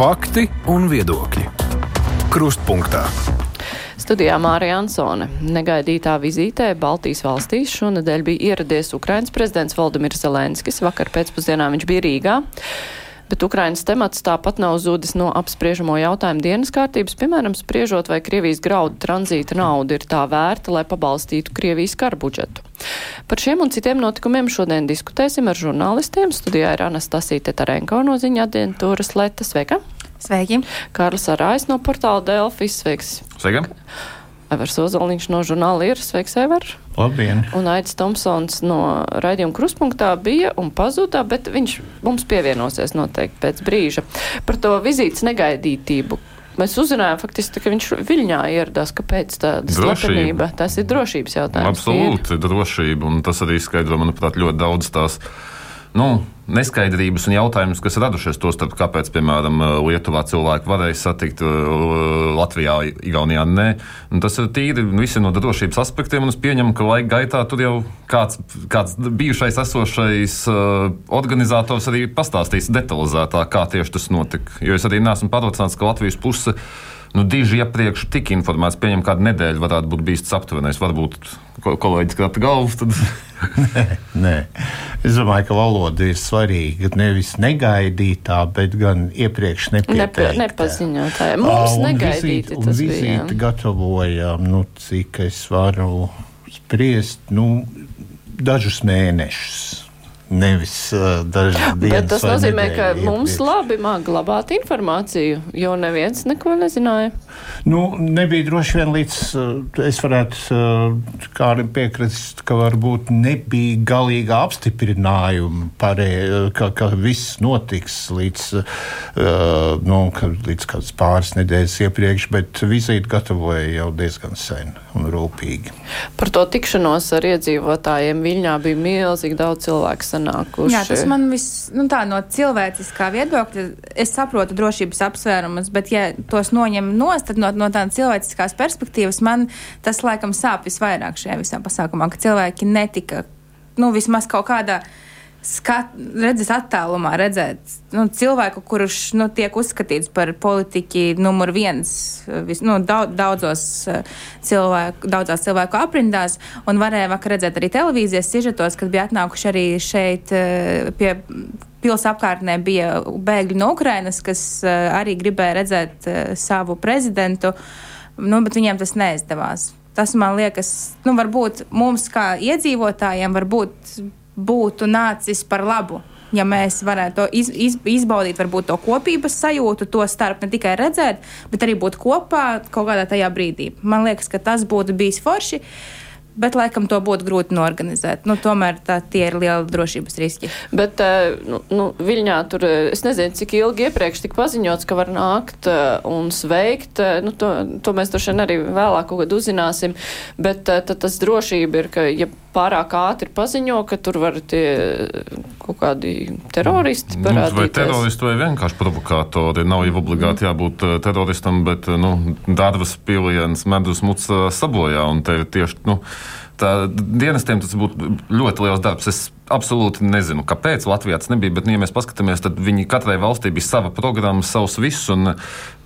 Fakti un viedokļi. Krustpunktā. Studijā Mārija Ansone. Negaidītā vizītē Baltijas valstīs šonadēļ bija ieradies Ukrainas prezidents Valdemirs Zelenskis. Vakar pēcpusdienā viņš bija Rīgā. Bet Ukrainas temats tāpat nav zudis no apspriežamo jautājumu dienas kārtības, piemēram, spriežot, vai Krievijas graudu tranzīta nauda ir tā vērta, lai pabalstītu Krievijas kara budžetu. Par šiem un citiem notikumiem šodien diskutēsim ar žurnālistiem. Studijā ir Anastasija Tetarenko no ziņa aģentūras Leta. Sveika! Sveiki! Kārlis Arājs no portāla Delfis. Sveiks! Sveika! Aivars Ozoliņš no žurnāla ir. Sveiks, Aivar! Labdien! Un Aits Tomsons no raidījuma kruspunktā bija un pazuda, bet viņš mums pievienosies noteikti pēc brīža. Par to vizītes negaidītību. Mēs uzzinājām, faktiski, ka viņš Viļņā ieradās. Kāpēc tāda slepenība? Tas ir drošības jautājums. Absolūti, ir drošība. Un tas arī skaidro, manuprāt, ļoti daudz tās nu, neskaidrības un jautājumus, kas radušies to starp, kāpēc, piemēram, Lietuvā cilvēki varēja satikt, Latvijā, Igaunijā nē. Un tas ir tīri visi no drošības aspektiem, un es pieņemu, ka laika gaitā tur jau kāds, kāds bijušais esošais uh, organizators arī pastāstīs detalizētāk, kā tieši tas notika. Jo es arī neesmu pārliecināts, ka Latvijas puse nu, diži iepriekš tika informēts, pieņem, kādu nedēļu varētu būt bijis aptuvenais. Varbūt kolēģis krata galvu. Tad... nē, nē. Es domāju, ka valoda ir svarīga. Nevis negaidītā, bet gan iepriekš nepieteikta. Nepa, nepaziņotā. Mums uh, negaidīti vizīti, tas vizīti bija. gatavojām, nu, cik es varu spriest, nu, dažus mēnešus nevis uh, dažas dienas. Bet tas nozīmē, ka iepriekš. mums labi māk glabāt informāciju, jo neviens neko nezināja. Nu, nebija droši vien līdz uh, es varētu uh, kādam piekrist, ka varbūt nebija galīga apstiprinājuma, parē, ka, ka viss notiks līdz, uh, nu, ka, līdz kāds pāris nedēļas iepriekš, bet vizīti gatavoja jau diezgan sen un rūpīgi. Par to tikšanos ar iedzīvotājiem Viļņā bija milzīgi daudz cilvēku sanākuši. Jā, tas man viss nu, tā, no cilvēciskā viedokļa. Es saprotu drošības apsvērumus, bet, ja tos noņem nost, tad no, no tādas cilvēciskās perspektīvas man tas laikam sāp visvairāk šajā visā pasākumā, ka cilvēki netika nu, vismaz kaut kādā veidā skat, redzes attālumā redzēt nu, cilvēku, kurš nu, tiek uzskatīts par politiķi numur viens vis, nu, daudz, daudzos cilvēku, daudzās cilvēku aprindās, un varēja vakar redzēt arī televīzijas sižetos, kad bija atnākuši arī šeit pie pils apkārtnē bija bēgļi no Ukrainas, kas arī gribēja redzēt savu prezidentu, nu, bet viņiem tas neizdevās. Tas man liekas, nu, varbūt mums kā iedzīvotājiem, varbūt būtu nācis par labu. Ja mēs varētu iz, iz, izbaudīt varbūt, to kopības sajūtu, to starp ne tikai redzēt, bet arī būt kopā kaut kādā tajā brīdī. Man liekas, ka tas būtu bijis forši. Bet, laikam, to būtu grūti norganizēt. Nu, tomēr tā, tie ir lieli drošības riski. Bet, nu, nu, Viļņā tur es nezinu, cik ilgi iepriekš tika paziņots, ka var nākt un sveikt. Nu, to, to mēs droši vien arī vēlāk uzzināsim. Bet tad tas drošība ir, ka, ja pārāk ātri paziņo, ka tur var tie kaut kādi teroristi parādīties. Vai teroristi vai vienkārši provokātori. Nav jau obligāti jābūt teroristam, bet nu, darbas piliens medus muts sabojā. Un te tieši, nu, dienestiem tas būtu ļoti liels darbs. Es absolūti nezinu, kāpēc Latvijā tas nebija, bet, nu, ja mēs paskatāmies, tad viņi katrai valstī bija sava programma, savs viss, un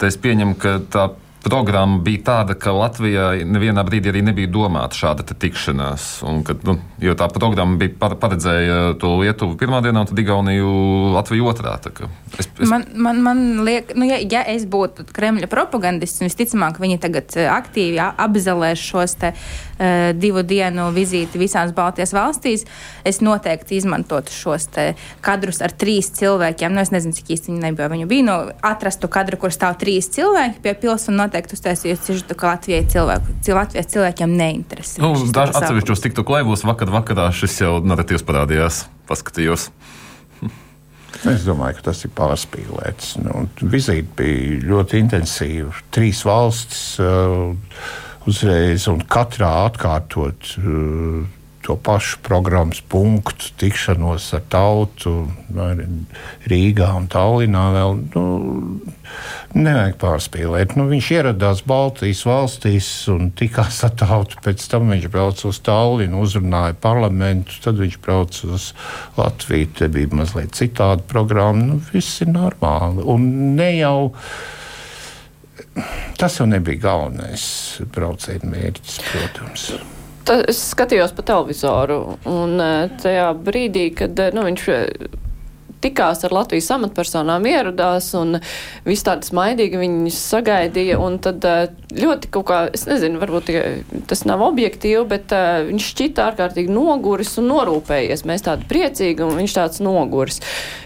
es pieņemu, ka tā programma bija tāda, ka Latvijā nevienā brīdī arī nebija domāta šāda tikšanās. Un, kad, nu, jo tā programma bija paredzēja to Lietuvu pirmā dienā, un tad Igauniju Latviju otrā. Es, es... Man, man, man liek, nu, ja, ja es būtu Kremļa propagandists, visticamāk, viņi tagad aktīvi apzelēs šos te, uh, divu dienu vizīti visās Baltijas valstīs, es noteikti izmantotu šos kadrus ar trīs cilvēkiem. Nu, es nezinu, cik īsti viņi nebija. Viņu bija no nu, atrastu kadru, kur stāv trīs cilvēki pie pilsētas noteikti uztaisījis sižetu, ka Latvijai cilvēku, Latvijas cilvēkiem neinteresē. Nu, Dažs atsevišķos tiktu klaivos vakar vakarā šis jau narratīvs parādījās, paskatījos. Es domāju, ka tas ir pārspīlēts. Nu, vizīte bija ļoti intensīva. Trīs valstis uh, uzreiz, un katrā atkārtot uh, to pašu programmas punktu, tikšanos ar tautu, Rīgā un Tallinā. Vēl, nu, nevajag pārspīlēt. Nu, viņš ieradās Baltijas valstīs un tikās ar tautu. Pēc tam viņš brauca uz Tallinu, uzrunāja parlamentu, tad viņš brauca uz Latviju. Te bija mazliet citāda programma. Nu, viss ir normāli. Un ne jau. Tas jau nebija galvenais brauciena mērķis, protams. Ta, es skatījos pa televizoru, un eh, tajā brīdī, kad eh, nu, viņš tikās ar Latvijas amatpersonām, ieradās un viss tādas maidīgi viņus sagaidīja. Un tad eh, ļoti kaut kā, es nezinu, varbūt tas nav objektīvi, bet uh, viņš šķita ārkārtīgi noguris un norūpējies. Mēs tādi priecīgi un viņš tāds noguris.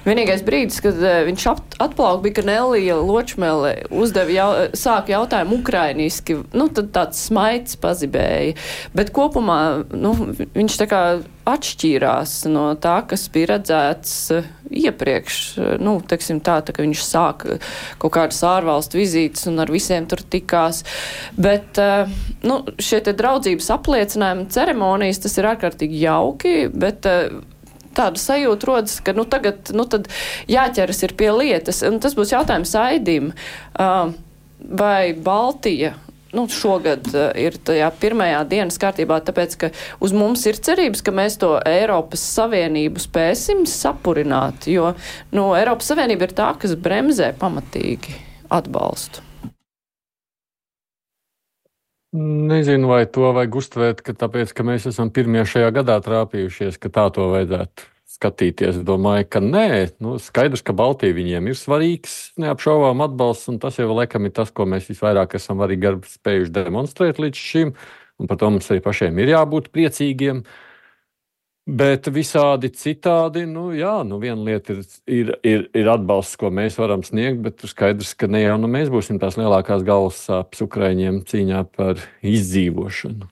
Vienīgais brīdis, kad uh, viņš atplauka, bija, ka Nelija Ločmele uzdeva jau, sāka jautājumu ukrainiski, nu tad tāds smaids pazibēja. Bet kopumā, nu, viņš tā kā atšķīrās no tā, kas bija redzēts uh, iepriekš. Nu, teiksim, tā, tā, viņš sāka kaut kādas ārvalstu vizītes un ar visiem tur tikās. Bet uh, nu, šie draudzības apliecinājumi, ceremonijas, tas ir ārkārtīgi jauki, bet uh, tāda sajūta rodas, ka nu, tagad nu, jāķeras pie lietas. Un tas būs jautājums Aidim. Vai Baltija nu, šogad uh, ir tajā pirmajā dienas kārtībā, tāpēc, ka uz mums ir cerības, ka mēs to Eiropas Savienību spēsim sapurināt, jo nu, Eiropas Savienība ir tā, kas bremzē pamatīgi atbalstu. Nezinu, vai to vajag uztvērt, ka tāpēc, ka mēs esam pirmie šajā gadā trāpījušies, ka tā to vajadzētu skatīties. Es domāju, ka nē, nu, skaidrs, ka Baltija viņiem ir svarīgs, neapšaubām atbalsts, un tas jau laikam ir tas, ko mēs visvairāk esam arī spējuši demonstrēt līdz šim, un par to mums arī pašiem ir jābūt priecīgiem. Bet visādi citādi, nu, jā, nu, viena lieta ir, ir, ir, ir atbalsts, ko mēs varam sniegt, bet skaidrs, ka ne jau nu, mēs būsim tās lielākās galvas sāpes Ukraiņiem cīņā par izdzīvošanu.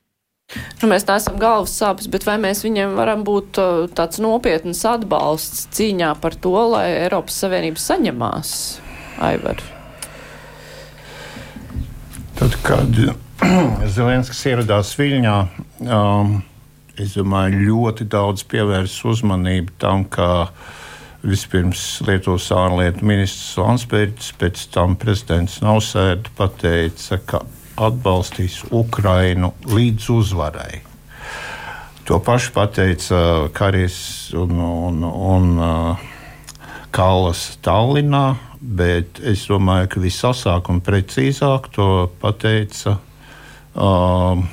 Nu, mēs neesam galvas sāpes, bet vai mēs viņiem varam būt uh, tāds nopietns atbalsts cīņā par to, lai Eiropas Savienība saņemās, Aivar? Tad, kad Zelenskis ieradās Viļņā, um, es domāju, ļoti daudz pievērst uzmanību tam, ka vispirms Lietuvas ārlietu ministrs Landsbergis, pēc tam prezidents Nausēda pateica, ka atbalstīs Ukrainu līdz uzvarai. To pašu pateica Karis un, un, un uh, Kallas Tallinā, bet es domāju, ka visasāk un precīzāk to pateica. Uh,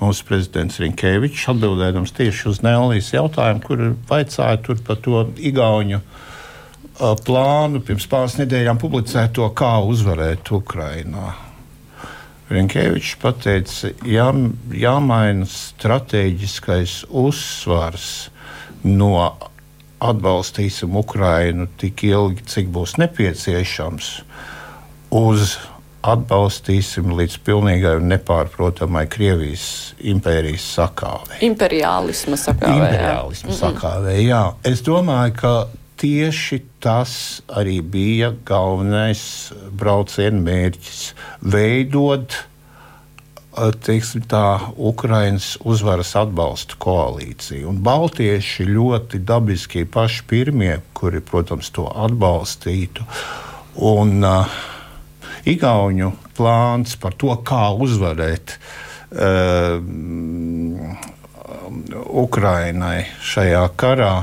mūsu prezidents Rinkēvičs atbildēdams tieši uz Nēlijas jautājumu, kur vaicāja par to Igauņu plānu pirms pāris nedēļām publicēto, kā uzvarēt Ukrainā. Rinkēvičs pateica, jā, jāmaina strateģiskais uzsvars no atbalstīsim Ukrainu tik ilgi, cik būs nepieciešams, uz atbalstīsim līdz pilnīgai un nepārprotamai Krievijas impērijas sakāvei. Imperiālisma sakāvei. Imperiālisma sakāvei, jā. Es domāju, ka tieši tas arī bija galvenais brauciena mērķis - veidot teiksim, tā, Ukraiņas uzvaras atbalsta koalīcija. Un Baltieši ļoti dabiski paši pirmie, kuri, protams, to atbalstītu. Un, uh, Igauņu plāns par to, kā uzvarēt uh, Ukrainai šajā karā,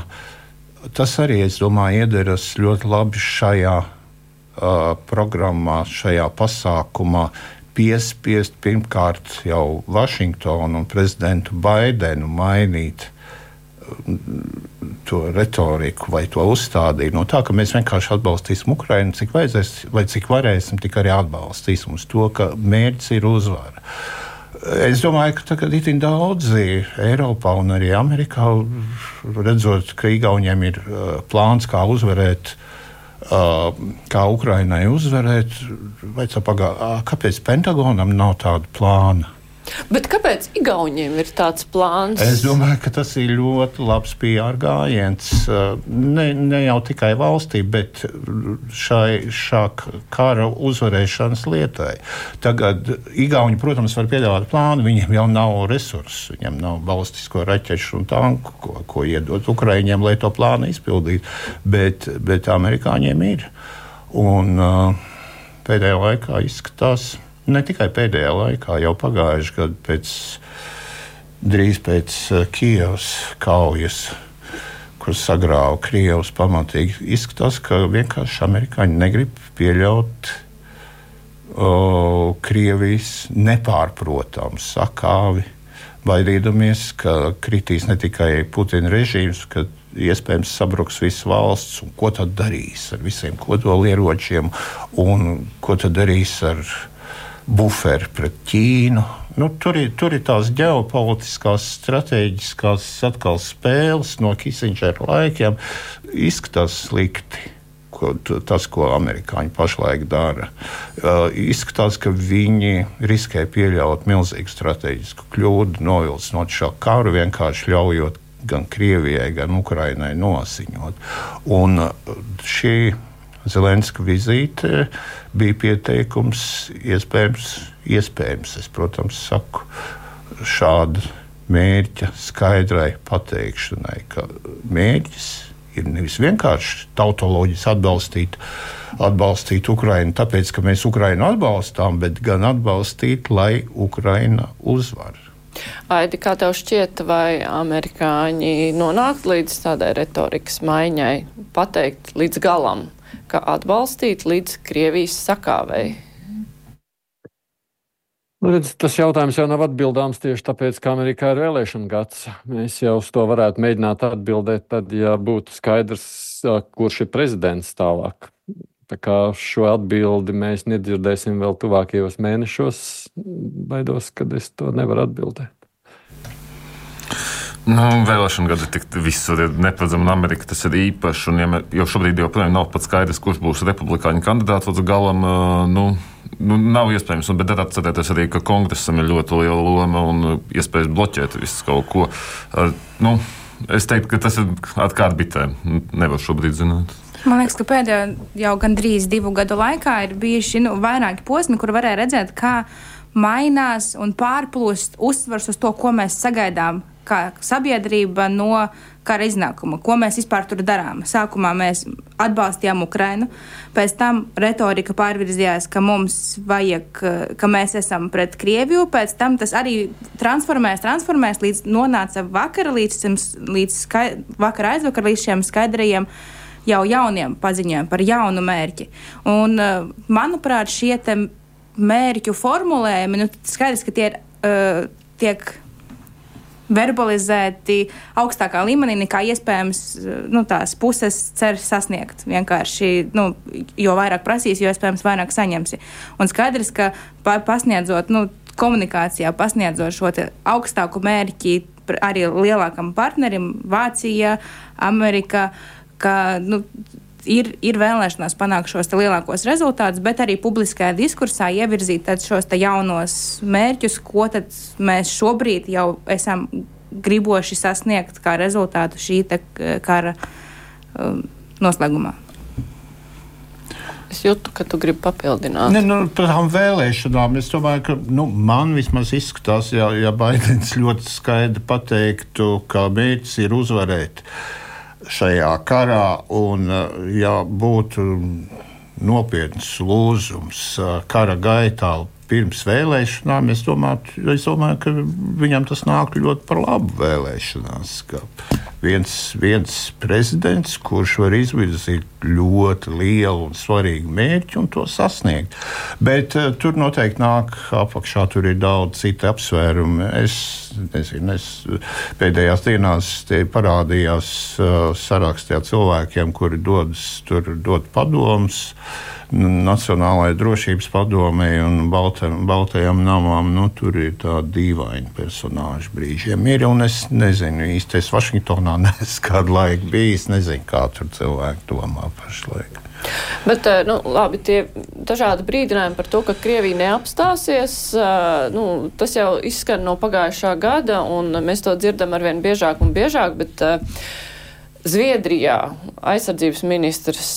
tas arī, es domāju, iederas ļoti labi šajā uh, programmā, šajā pasākumā. Piespiest pirmkārt jau Vašingtonu un prezidentu Baidenu mainīt to retoriku vai to uzstādīju no tā, ka mēs vienkārši atbalstīsim Ukraiņu, cik vajadzēs, vai cik varēsim, tik arī atbalstīsim uz to, ka mērķis ir uzvara. Es domāju, ka tagad ir daudzi Eiropā un arī Amerikā, redzot, ka Igauniem ir uh, plāns, kā uzvarēt, uh, kā Ukrainai uzvarēt, pagā, kāpēc Pentagonam nav tāda plāna? Bet kāpēc Igauniem ir tāds plāns? Es domāju, ka tas ir ļoti labs PR gājiens. Ne, ne jau tikai valstī, bet šai šā kara uzvarēšanas lietai. Tagad Igauni, protams, var piedāvāt plānu, viņiem jau nav resursu, viņiem nav balstisko raķešu un tanku, ko, ko iedot Ukraiņiem, lai to plānu izpildītu, bet, bet amerikāņiem ir. Un, uh, pēdējā laikā izskatās, ne tikai pēdējā laikā, jau pagājušajā gadā, pēc, drīz pēc uh, Kijavas kaujas, kur sagrāva Krievijas pamatīgi, izskatās, ka vienkārši amerikāņi negrib pieļaut o, Krievijas nepārprotamu sakāvi, baidīdamies, ka kritīs ne tikai Putina režīms, ka iespējams sabruks visas valsts, un ko tad darīs ar visiem kodolieročiem, un ko tad darīs ar buferi pret Ķīnu. Nu, tur, ir, tur ir tās ģeopolitiskās, strateģiskās atkal spēles no Kisindžera laikiem. Izskatās slikti. Ko, tas, ko amerikāņi pašlaik dara, uh, izskatās, ka viņi riskē pieļaut milzīgu strateģisku kļūdu, novilcinot šo karu, vienkārši ļaujot gan Krievijai, gan Ukrainai nosiņot. Un uh, šī Zelenska vizīte bija pieteikums, iespējams, iespējams es, protams, saku šādu mērķa skaidrai pateikšanai, ka mērķis ir nevis vienkārši tautoloģiski atbalstīt, atbalstīt Ukrainu, tāpēc, ka mēs Ukrainu atbalstām, bet gan atbalstīt, lai Ukraina uzvar. Aidi, kā tev šķiet, vai amerikāņi nonāk līdz tādai retorikas maiņai, pateikt līdz galam, ka atbalstīt līdz Krievijas sakāvei? Nu, redz, tas jautājums jau nav atbildāms tieši tāpēc, ka Amerikā ir vēlēšana gads. Mēs jau uz to varētu mēģināt atbildēt, tad, ja būtu skaidrs, kurš ir prezidents tālāk. Tā kā šo atbildi mēs nedzirdēsim vēl tuvākajos mēnešos, baidos, ka es to nevaru atbildēt. Nu, vēlēšana gada tik visur ir neparedzama, un Amerika tas ir īpašs. Un, ja, jau šobrīd joprojām nav pat skaidrs, kurš būs republikāņu kandidāts līdz galam. Nu, nu, nav iespējams, bet tad atcerieties arī, ka kongresam ir ļoti liela loma un iespējas bloķēt visu kaut ko. Nu, es teiktu, ka tas ir atkārt bitēm. Nevar šobrīd zināt. Man liekas, ka pēdējo jau gandrīz divu gadu laikā ir bijuši nu, vairāki posmi, kur varēja redzēt, kā mainās un pārplūst uzsvars uz to, ko mēs sagaidām kā sabiedrība no kara iznākuma. Ko mēs vispār tur darām? Sākumā mēs atbalstījām Ukrainu, pēc tam retorika pārvirzījās, ka mums vajag, ka mēs esam pret Krieviju, pēc tam tas arī transformēs, transformēs līdz nonāca vakara, līdz, līdz skai, vakara aizvakar, līdz šiem skaidrajiem jau jauniem paziņojumiem par jaunu mērķi. Un, uh, manuprāt, šie mērķu formulējumi, nu, skaidrs, ka tie ir, uh, tiek verbalizēti augstākā līmenī, nekā iespējams uh, nu, tās puses cer sasniegt. Vienkārši, nu, jo vairāk prasīs, jo iespējams vairāk saņemsi. Un skaidrs, ka pa, pasniedzot nu, komunikācijā, pasniedzot šo augstāku mērķi arī lielākam partnerim, Vācija, Amerika. Ka nu, ir, ir vēlēšanās panākt šos lielākos rezultātus, bet arī publiskajā diskursā ievirzīt šos jaunos mērķus, ko mēs šobrīd jau esam griboši sasniegt kā rezultātu šī kara um, noslēgumā. Es jūtu, ka tu gribi papildināt. Ne, nu, par tām vēlēšanām es domāju, ka nu, man vismaz izskatās, ja, ja Baidens ļoti skaidri pateiktu, ka mērķis ir uzvarēt. Uh, šajā karā, un ja būtu nopietns lūzums kara gaitā pirms vēlēšanām, es domāju, es domāju, ka viņam tas nāk ļoti par labu vēlēšanās. Viens, viens prezidents, kurš var izvirzīt ļoti lielu un svarīgu mērķi un to sasniegt. Bet uh, tur noteikti nāk apakšā, tur ir daudz citu apsvērumu. Es nezinu, es pēdējās dienās parādījās uh, sarakstā cilvēkiem, kuri dodas tur dot padomus Nacionālajai drošības padomei un Balta, Baltajam namām, nu, tur ir tādi dīvaini personāži brīžiem. Ir, un es nezinu īsti, es Vašingtonā neesmu kādu laiku bijis, nezinu, kā tur cilvēki domā pašlaik. Bet eh, nu, labi, tie dažādi brīdinājumi par to, ka Krievija neapstāsies, eh, nu, tas jau izskan no pagājušā gada, un mēs to dzirdam arvien biežāk un biežāk. Bet, uh, Zviedrijā aizsardzības ministrs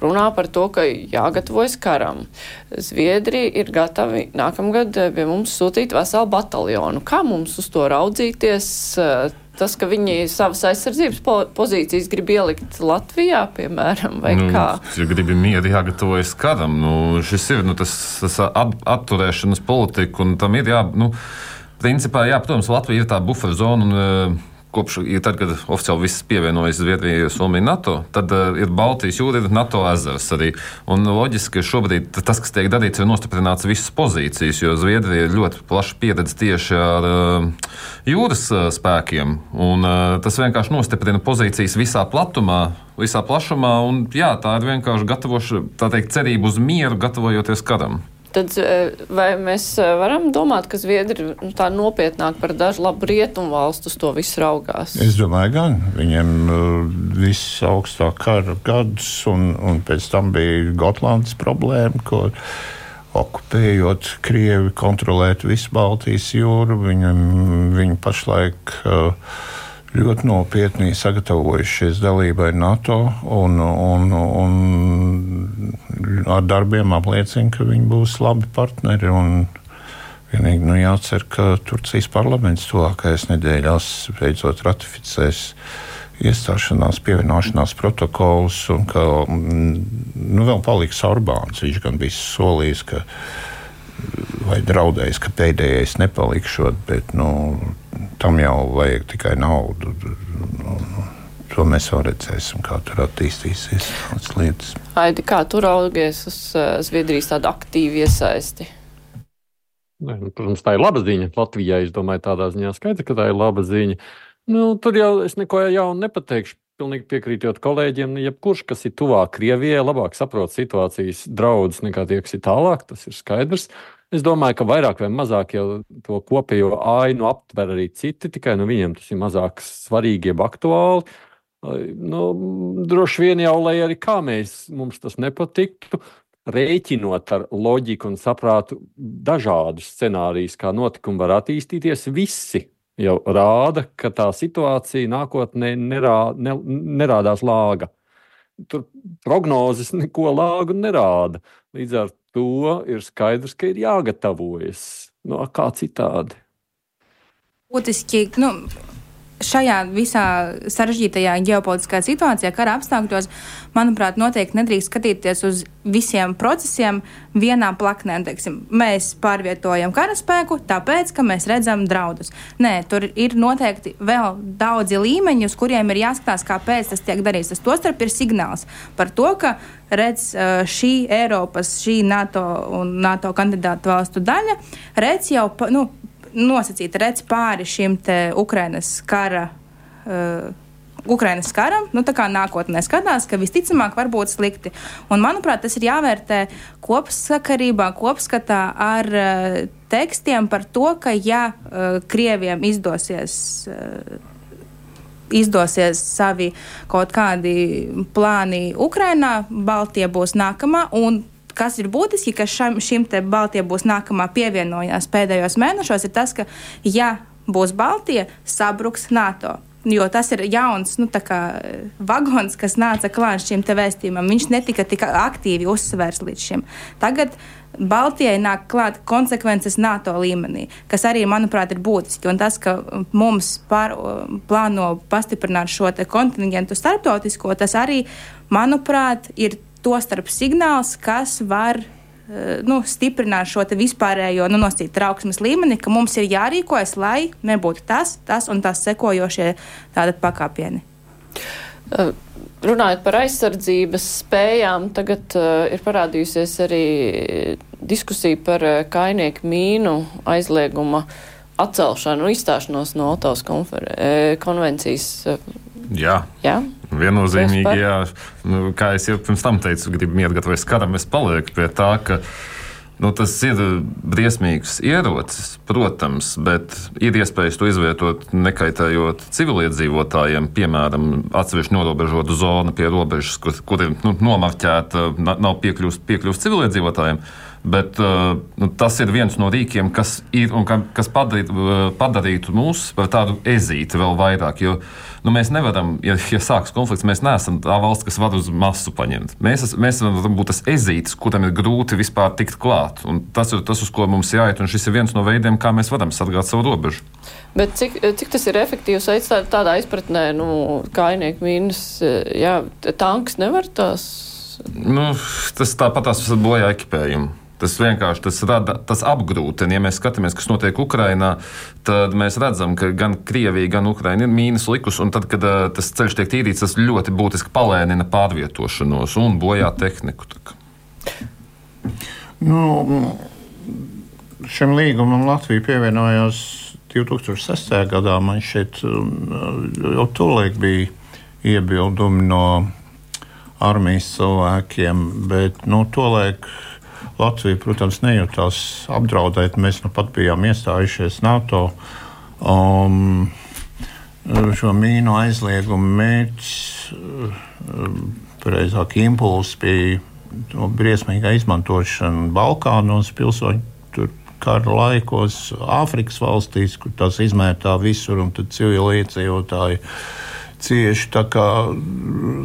runā par to, ka jāgatavojas karam. Zviedrija ir gatavi nākamgad pie mums sūtīt veselu bataljonu. Kā mums uz to raudzīties? Tas, ka viņi savas aizsardzības po pozīcijas grib ielikt Latvijā, piemēram, vai nu, kā? Ja gribi mieru, jāgatavojas karam. Nu, šis ir nu, tas, tas atturēšanas politika, un tam ir jā, nu, principā, jā, protams, Latvija ir tā buferzona. Un, kopš tad, kad oficiāli viss pievienojas Zviedrijai, Somijai, NATO, tad uh, ir Baltijas jūra, ir NATO ezers arī. Un loģiski, ka šobrīd tas, kas tiek darīts, ir nostiprināts visas pozīcijas, jo Zviedrija ir ļoti plaša pieredze tieši ar uh, jūras uh, spēkiem. Un, uh, tas vienkārši nostiprina pozīcijas visā platumā, visā plašumā. Un, jā, tā ir vienkārši gatavoša, tā teikt, cerība uz mieru, gatavojoties karam tad eh, vai mēs eh, varam domāt, ka Zviedri nu, tā nopietnāk par dažu labu rietumu valstu uz to visu raugās? Es domāju, gan viņiem uh, viss augstā kara gadus, un, un pēc tam bija Gotlandes problēma, ko okupējot Krievi, kontrolēt visu Baltijas jūru. Viņam, viņi pašlaik uh, ļoti nopietni sagatavojušies dalībai NATO un, un, un ar darbiem apliecina, ka viņi būs labi partneri. Vienīgi nu, jācer, ka Turcijas parlaments tuvākajās nedēļās beidzot ratificēs iestāšanās, pievienošanās protokolus, un ka nu, vēl paliks Orbāns. Viņš gan bija solījis, ka vai draudējis, ka pēdējais nepalikšot, bet nu, tam jau vajag tikai naudu. Nu, nu, to mēs jau redzēsim, kā tur attīstīsies tās lietas. Aidi, kā tu raugies uz uh, Zviedrijas tādu aktīvu iesaisti? Ne, nu, protams, tā ir laba ziņa. Latvijai, es domāju, tādā ziņā skaidrs, ka tā ir laba ziņa. Nu, tur jau es neko jaunu nepateikšu. Pilnīgi piekrītot kolēģiem, jebkurš, kas ir tuvāk Krievijai, labāk saprot situācijas draudus nekā tie, kas ir tālāk. Tas ir skaidrs. Es domāju, ka vairāk vai mazāk jau to kopējo ainu aptver arī citi, tikai no viņiem tas ir mazāk svarīgi, jeb aktuāli. Nu, droši vien jau, lai arī kā mēs, mums tas nepatiktu, rēķinot ar loģiku un saprātu dažādus scenārijus, kā notikumi var attīstīties, visi jau rāda, ka tā situācija nākotnē nerā, ne, nerādās lāga. Tur prognozes neko lāgu nerāda. Līdz ar to ir skaidrs, ka ir jāgatavojas. Nu, kā citādi? Būtiski, nu, šajā visā sarežģītajā ģeopolitiskā situācijā, kara apstākļos, manuprāt, noteikti nedrīkst skatīties uz visiem procesiem vienā plaknē. Teiksim, mēs pārvietojam karaspēku, tāpēc, ka mēs redzam draudus. Nē, tur ir noteikti vēl daudzi līmeņi, uz kuriem ir jāskatās, kāpēc tas tiek darīts. Tas tostarp ir signāls par to, ka redz šī Eiropas, šī NATO un NATO kandidātu valstu daļa, redz jau nu, nosacīta redz pāri šim Ukrainas kara. Uh, Ukrainas karam, nu, tā kā nākotnē skatās, ka visticamāk var būt slikti. Un, manuprāt, tas ir jāvērtē kopsakarībā, kopskatā ar uh, tekstiem par to, ka ja uh, Krieviem izdosies. Uh, izdosies savi kaut kādi plāni Ukrainā, Baltija būs nākamā, un kas ir būtiski, ka šam, šim te Baltijai būs nākamā pievienojās pēdējos mēnešos, ir tas, ka, ja būs Baltija, sabruks NATO. Jo tas ir jauns nu, vagons, kas nāca klāt šim vēstījumam. Viņš netika tik aktīvi uzsvērts līdz šim. Tagad Baltijai nāk klāt konsekvences NATO līmenī, kas arī, manuprāt, ir būtiski. Un tas, ka mums pār, plāno pastiprināt šo kontingentu starptautisko, tas arī, manuprāt, ir tostarp signāls, kas var eh, nu, stiprināt šo vispārējo nu, nosacītu trauksmes līmeni, ka mums ir jārīkojas, lai nebūtu tas, tas un tas sekojošie tādi pakāpieni. Uh, runājot par aizsardzības spējām, tagad uh, ir parādījusies arī diskusija par kainieku mīnu aizlieguma atcelšanu, izstāšanos no Otovas konvencijas. Jā. Jā? Viennozīmīgi, jā. Nu, kā jau pirms tam teicu, gribu iegatavoties karam, es palieku pie tā, ka Nu, tas ir briesmīgs ierocis, protams, bet ir iespējas to izvietot nekaitējot civiliedzīvotājiem, piemēram, atsevišķi norobežotu zonu pie robežas, kur, kur ir nu, nomarķēta, nav piekļūst civiliedzīvotājiem. Bet uh, nu, tas ir viens no rīkiem, kas, ir, ka, kas padarīt, uh, padarītu mūs par tādu ezīti vēl vairāk. Jo nu, mēs nevaram, ja, ja sākas konflikts, mēs neesam tā valsts, kas var uz masu paņemt. Mēs, mēs varam būt tas ezītis, kuram ir grūti vispār tikt klāt. Un tas ir tas, uz ko mums jāiet, un šis ir viens no veidiem, kā mēs varam sargāt savu robežu. Bet cik, cik tas ir efektīvs tādā izpratnē, nu, kainieku mīnus, jā, tanks nevar tās? Nu, tas tāpat tās bojā ekipējumu. Tas vienkārši tas, rada, tas apgrūtina. Ja mēs skatāmies, kas notiek Ukrajinā, tad mēs redzam, ka gan Krievija, gan Ukraina ir mīnus likus. Tad, kad uh, tas ceļš tiek tīrīts, tas ļoti būtiski palēnina pārvietošanos un bojā tehniku. Nu, šim līgumam Latvija pievienojās 2006. gadā. Man šeit jau tolaik bija iebildumi no armijas cilvēkiem, bet nu, tolaik Latvija, protams, nejūtās apdraudēta. Mēs nu pat bijām iestājušies NATO. Um, šo mīnu aizliegumu mērķis, um, pareizāk, impulss bija no briesmīga izmantošana Balkānos, pilsoņu kara laikos, Āfrikas valstīs, kur tās izmētā visur un tad civiliedzīvotāji. Ja cieši. Tā kā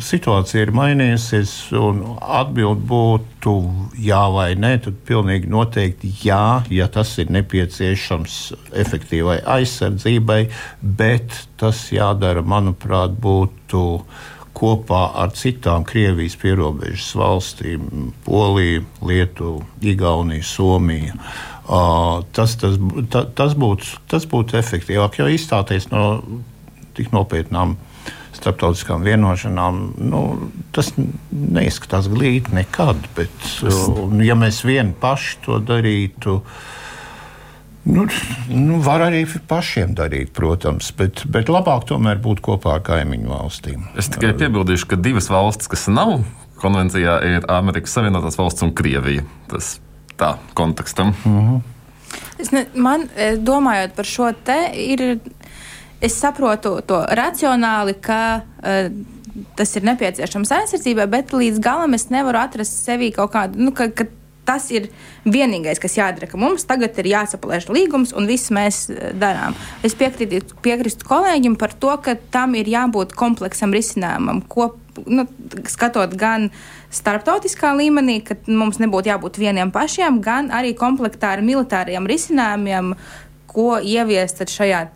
situācija ir mainījusies, un atbild būtu jā vai nē, tad pilnīgi noteikti jā, ja tas ir nepieciešams efektīvai aizsardzībai, bet tas jādara, manuprāt, būtu kopā ar citām Krievijas pierobežas valstīm - Poliju, Lietuvu, Igauniju, Somiju. Uh, tas, tas, ta, tas, būtu, tas būtu efektīvāk, jo izstāties no tik nopietnām uh, starptautiskām vienošanām, nu, tas neizskatās glīti nekad. Bet, ja mēs vieni paši to darītu, nu, nu, var arī pašiem darīt, protams, bet, bet labāk tomēr būt kopā ar kaimiņu valstīm. Es tikai piebildīšu, ka divas valstis, kas nav konvencijā, ir Amerikas Savienotās valsts un Krievija. Tas tā kontekstam. Uh mhm. -huh. Es ne, man, eh, domājot par šo te, ir es saprotu to racionāli, ka uh, tas ir nepieciešams aizsardzībai, bet līdz galam es nevaru atrast sevī kaut kādu. Nu, ka, ka Tas ir vienīgais, kas jādara, ka mums tagad ir jāsapalaiž līgums, un viss mēs eh, darām. Es piekrītu, piekrītu kolēģim par to, ka tam ir jābūt kompleksam risinājumam, ko nu, skatot gan starptautiskā līmenī, ka mums nebūtu jābūt vieniem pašiem, gan arī komplektā ar militāriem risinājumiem, ko ieviest šajā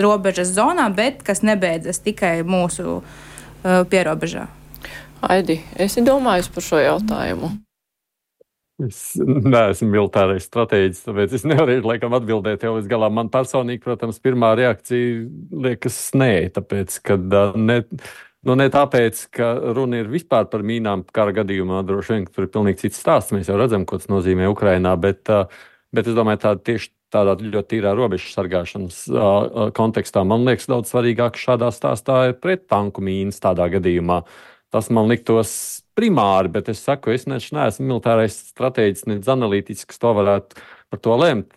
robežas zonā, bet kas nebeidzas tikai mūsu uh, pierobežā. Aidi, esi domājis par šo jautājumu? Es neesmu militārais stratēģis, tāpēc es nevaru laikam, atbildēt jau līdz galam. Man personīgi, protams, pirmā reakcija liekas nē, tāpēc, ka ne, nu, ne tāpēc, ka runa ir vispār par mīnām kara gadījumā, droši vien tur ir pilnīgi cits stāsts. Mēs jau redzam, ko tas nozīmē Ukrainā, bet, bet es domāju, tā tieši tādā ļoti tīrā robežu sargāšanas uh, kontekstā. Man liekas, daudz svarīgāk šādā stāstā ir prettanku mīnas tādā gadījumā. Tas man liktos primāri, bet es saku, es neesmu militārais stratēģis, nedz analītisks, to varētu par to lemt.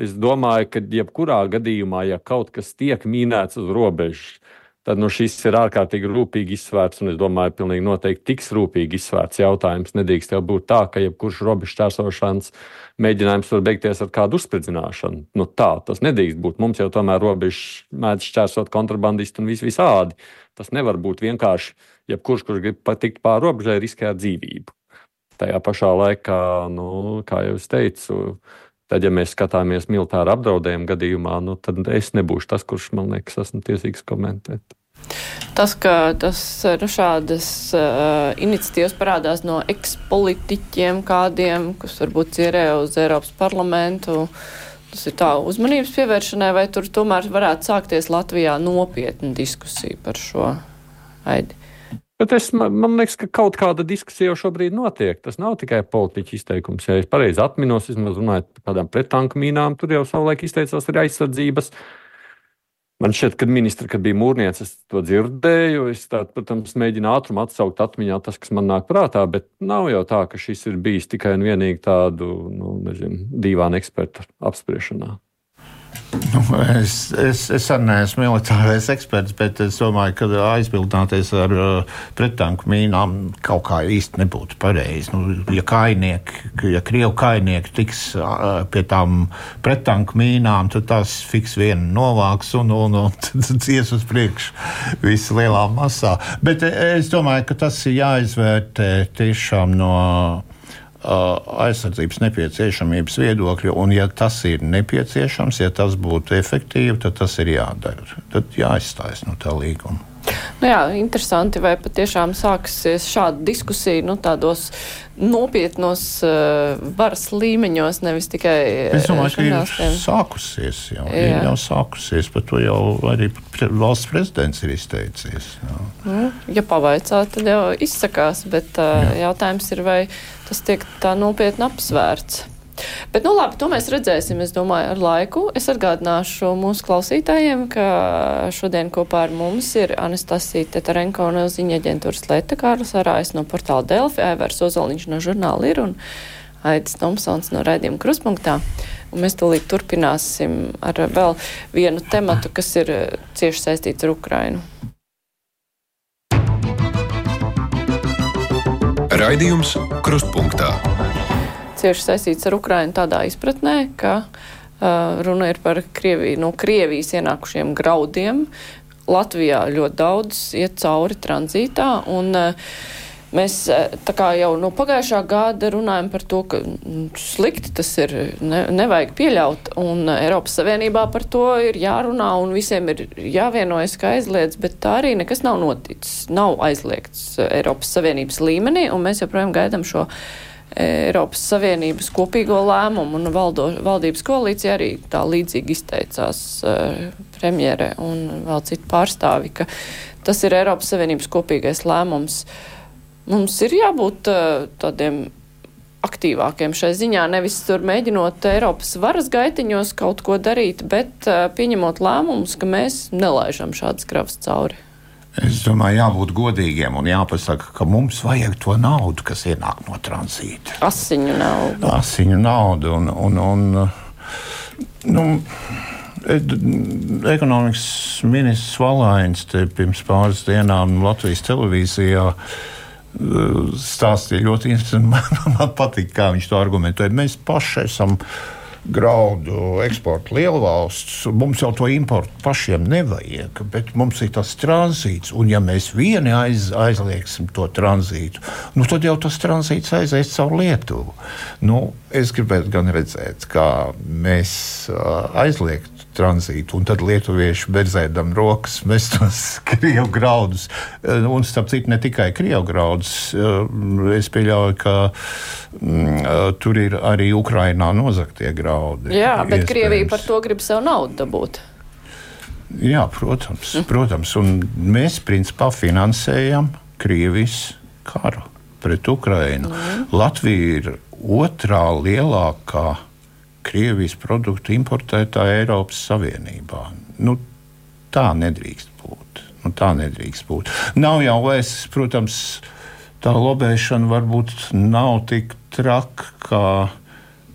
Es domāju, ka jebkurā gadījumā, ja kaut kas tiek mīnēts uz robežas, tad nu, šis ir ārkārtīgi rūpīgi izsvērts, un es domāju, pilnīgi noteikti tiks rūpīgi izsvērts jautājums. Nedrīkst jau būt tā, ka jebkurš robežu čērsošanas mēģinājums var beigties ar kādu uzspridzināšanu. Nu, tā tas nedrīkst būt. Mums jau tomēr robežas mēdz šķērsot kontrabandisti un vis visādi. Tas nevar būt vienkārši jebkurš, kurš grib patikt pāri robežai, riskē ar dzīvību. Tajā pašā laikā, nu, kā jau es teicu, Tad, ja mēs skatāmies militāru apdraudējumu gadījumā, nu, tad es nebūšu tas, kurš man liekas, esmu tiesīgs komentēt. Tas, ka tas, nu, šādas uh, iniciatīvas parādās no ekspolitiķiem kādiem, kas varbūt cierē uz Eiropas parlamentu, tas ir tā uzmanības pievēršanai, vai tur tomēr varētu sākties Latvijā nopietna diskusija par šo aidi? Bet es, man, man liekas, ka kaut kāda diskusija jau šobrīd notiek. Tas nav tikai politiķa izteikums. Ja es pareizi atminos, vismaz runājot par kādām pretanku mīnām, tur jau savulaik izteicās arī aizsardzības Man šķiet, ka ministra, kad bija mūrniece, es to dzirdēju. Es, tā, protams, mēģinu ātrumu atsaukt atmiņā tas, kas man nāk prātā, bet nav jau tā, ka šis ir bijis tikai un vienīgi tādu nu, nezinu, dīvainu ekspertu apspriešanā. Nu, es, es, es arī neesmu militārais eksperts, bet es domāju, ka aizbildināties ar uh, pretanku mīnām kaut kā īsti nebūtu pareizi. Nu, ja kainieki, ja krievu kainieki tiks uh, pie tām pretanku mīnām, tad tās fiks viena novāks un, un, un tad ies uz priekšu visi lielā masā. Bet es domāju, ka tas ir jāizvērtē tiešām no aizsardzības nepieciešamības viedokļa, un ja tas ir nepieciešams, ja tas būtu efektīvi, tad tas ir jādara. Tad jāizstājas no tā līguma. Nu jā, interesanti, vai patiešām sāksies šāda diskusija nu, tādos nopietnos uh, varas līmeņos, nevis tikai. Es domāju, ka ir sākusies jau. Jā. Ir jau sākusies, par to jau arī valsts prezidents ir izteicies. Jā. Nu, ja pavaicā, tad jau izsakās, bet uh, jā. jautājums ir, vai tas tiek tā nopietni apsvērts. Bet, nu, labi, to mēs redzēsim, es domāju, ar laiku. Es atgādināšu mūsu klausītājiem, ka šodien kopā ar mums ir Anastasija Tetarenko no ziņa aģentūras Leta Kārlis Arājs no portāla Delfi, Aivars Ozoliņš no žurnāla ir un Aidis Tomsons no raidījuma Kruspunktā. Un mēs tūlīt turpināsim ar vēl vienu tematu, kas ir cieši saistīts ar Ukrainu. Raidījums Krustpunktā. Cieši saistīts ar Ukrainu tādā izpratnē, ka uh, runa ir par Krieviju, no Krievijas ienākušiem graudiem. Latvijā ļoti daudz iet cauri tranzītā. Un, uh, Mēs jau no pagājušā gada runājam par to, ka slikti tas ir, ne, nevajag pieļaut, un Eiropas Savienībā par to ir jārunā, un visiem ir jāvienojas, ka aizliedz, bet tā arī nekas nav noticis. Nav aizliegts Eiropas Savienības līmenī, un mēs joprojām gaidām šo Eiropas Savienības kopīgo lēmumu, un valdo, valdības koalīcija arī tā līdzīgi izteicās premjere un vēl citu pārstāvi, ka tas ir Eiropas Savienības kopīgais lēmums. Uh, Mums ir jābūt uh, tādiem aktīvākiem šai ziņā, nevis tur mēģinot Eiropas varas gaitiņos kaut ko darīt, bet uh, pieņemot lēmumus, ka mēs nelaižam šādas kravas cauri. Es domāju, jābūt godīgiem un jāpasaka, ka mums vajag to naudu, kas ienāk no tranzīta. Asiņu naudu. Asiņu naudu un, un, un nu, ekonomikas ministrs Valains pirms pāris dienām Latvijas televīzijā stāstīja ļoti interesanti. Man, man patīk, kā viņš to argumentē. Mēs paši esam graudu eksporta lielvalsts. Mums jau to importu pašiem nevajag, bet mums ir tas tranzīts. Un, ja mēs vieni aiz, aizliegsim to tranzītu, nu, tad jau tas tranzīts aizies caur Lietuvu. Nu, es gribētu gan redzēt, kā mēs uh, aizliegt tranzītu, un tad lietuvieši berzēdam rokas, mēs tos krievu graudus, eh, un starp citu ne tikai krievu graudus, eh, es pieļauju, ka mm, eh, tur ir arī Ukrainā nozaktie graudi. Jā, bet iespējams. Krievija par to grib savu naudu dabūt. Jā, protams, protams, un mēs principā finansējam Krievijas karu pret Ukrainu. Mm. Latvija ir otrā lielākā Krievijas produktu importētāji Eiropas Savienībā. Nu, tā nedrīkst būt. Nu, tā nedrīkst būt. Nav jau es, protams, tā lobēšana varbūt nav tik traka, kā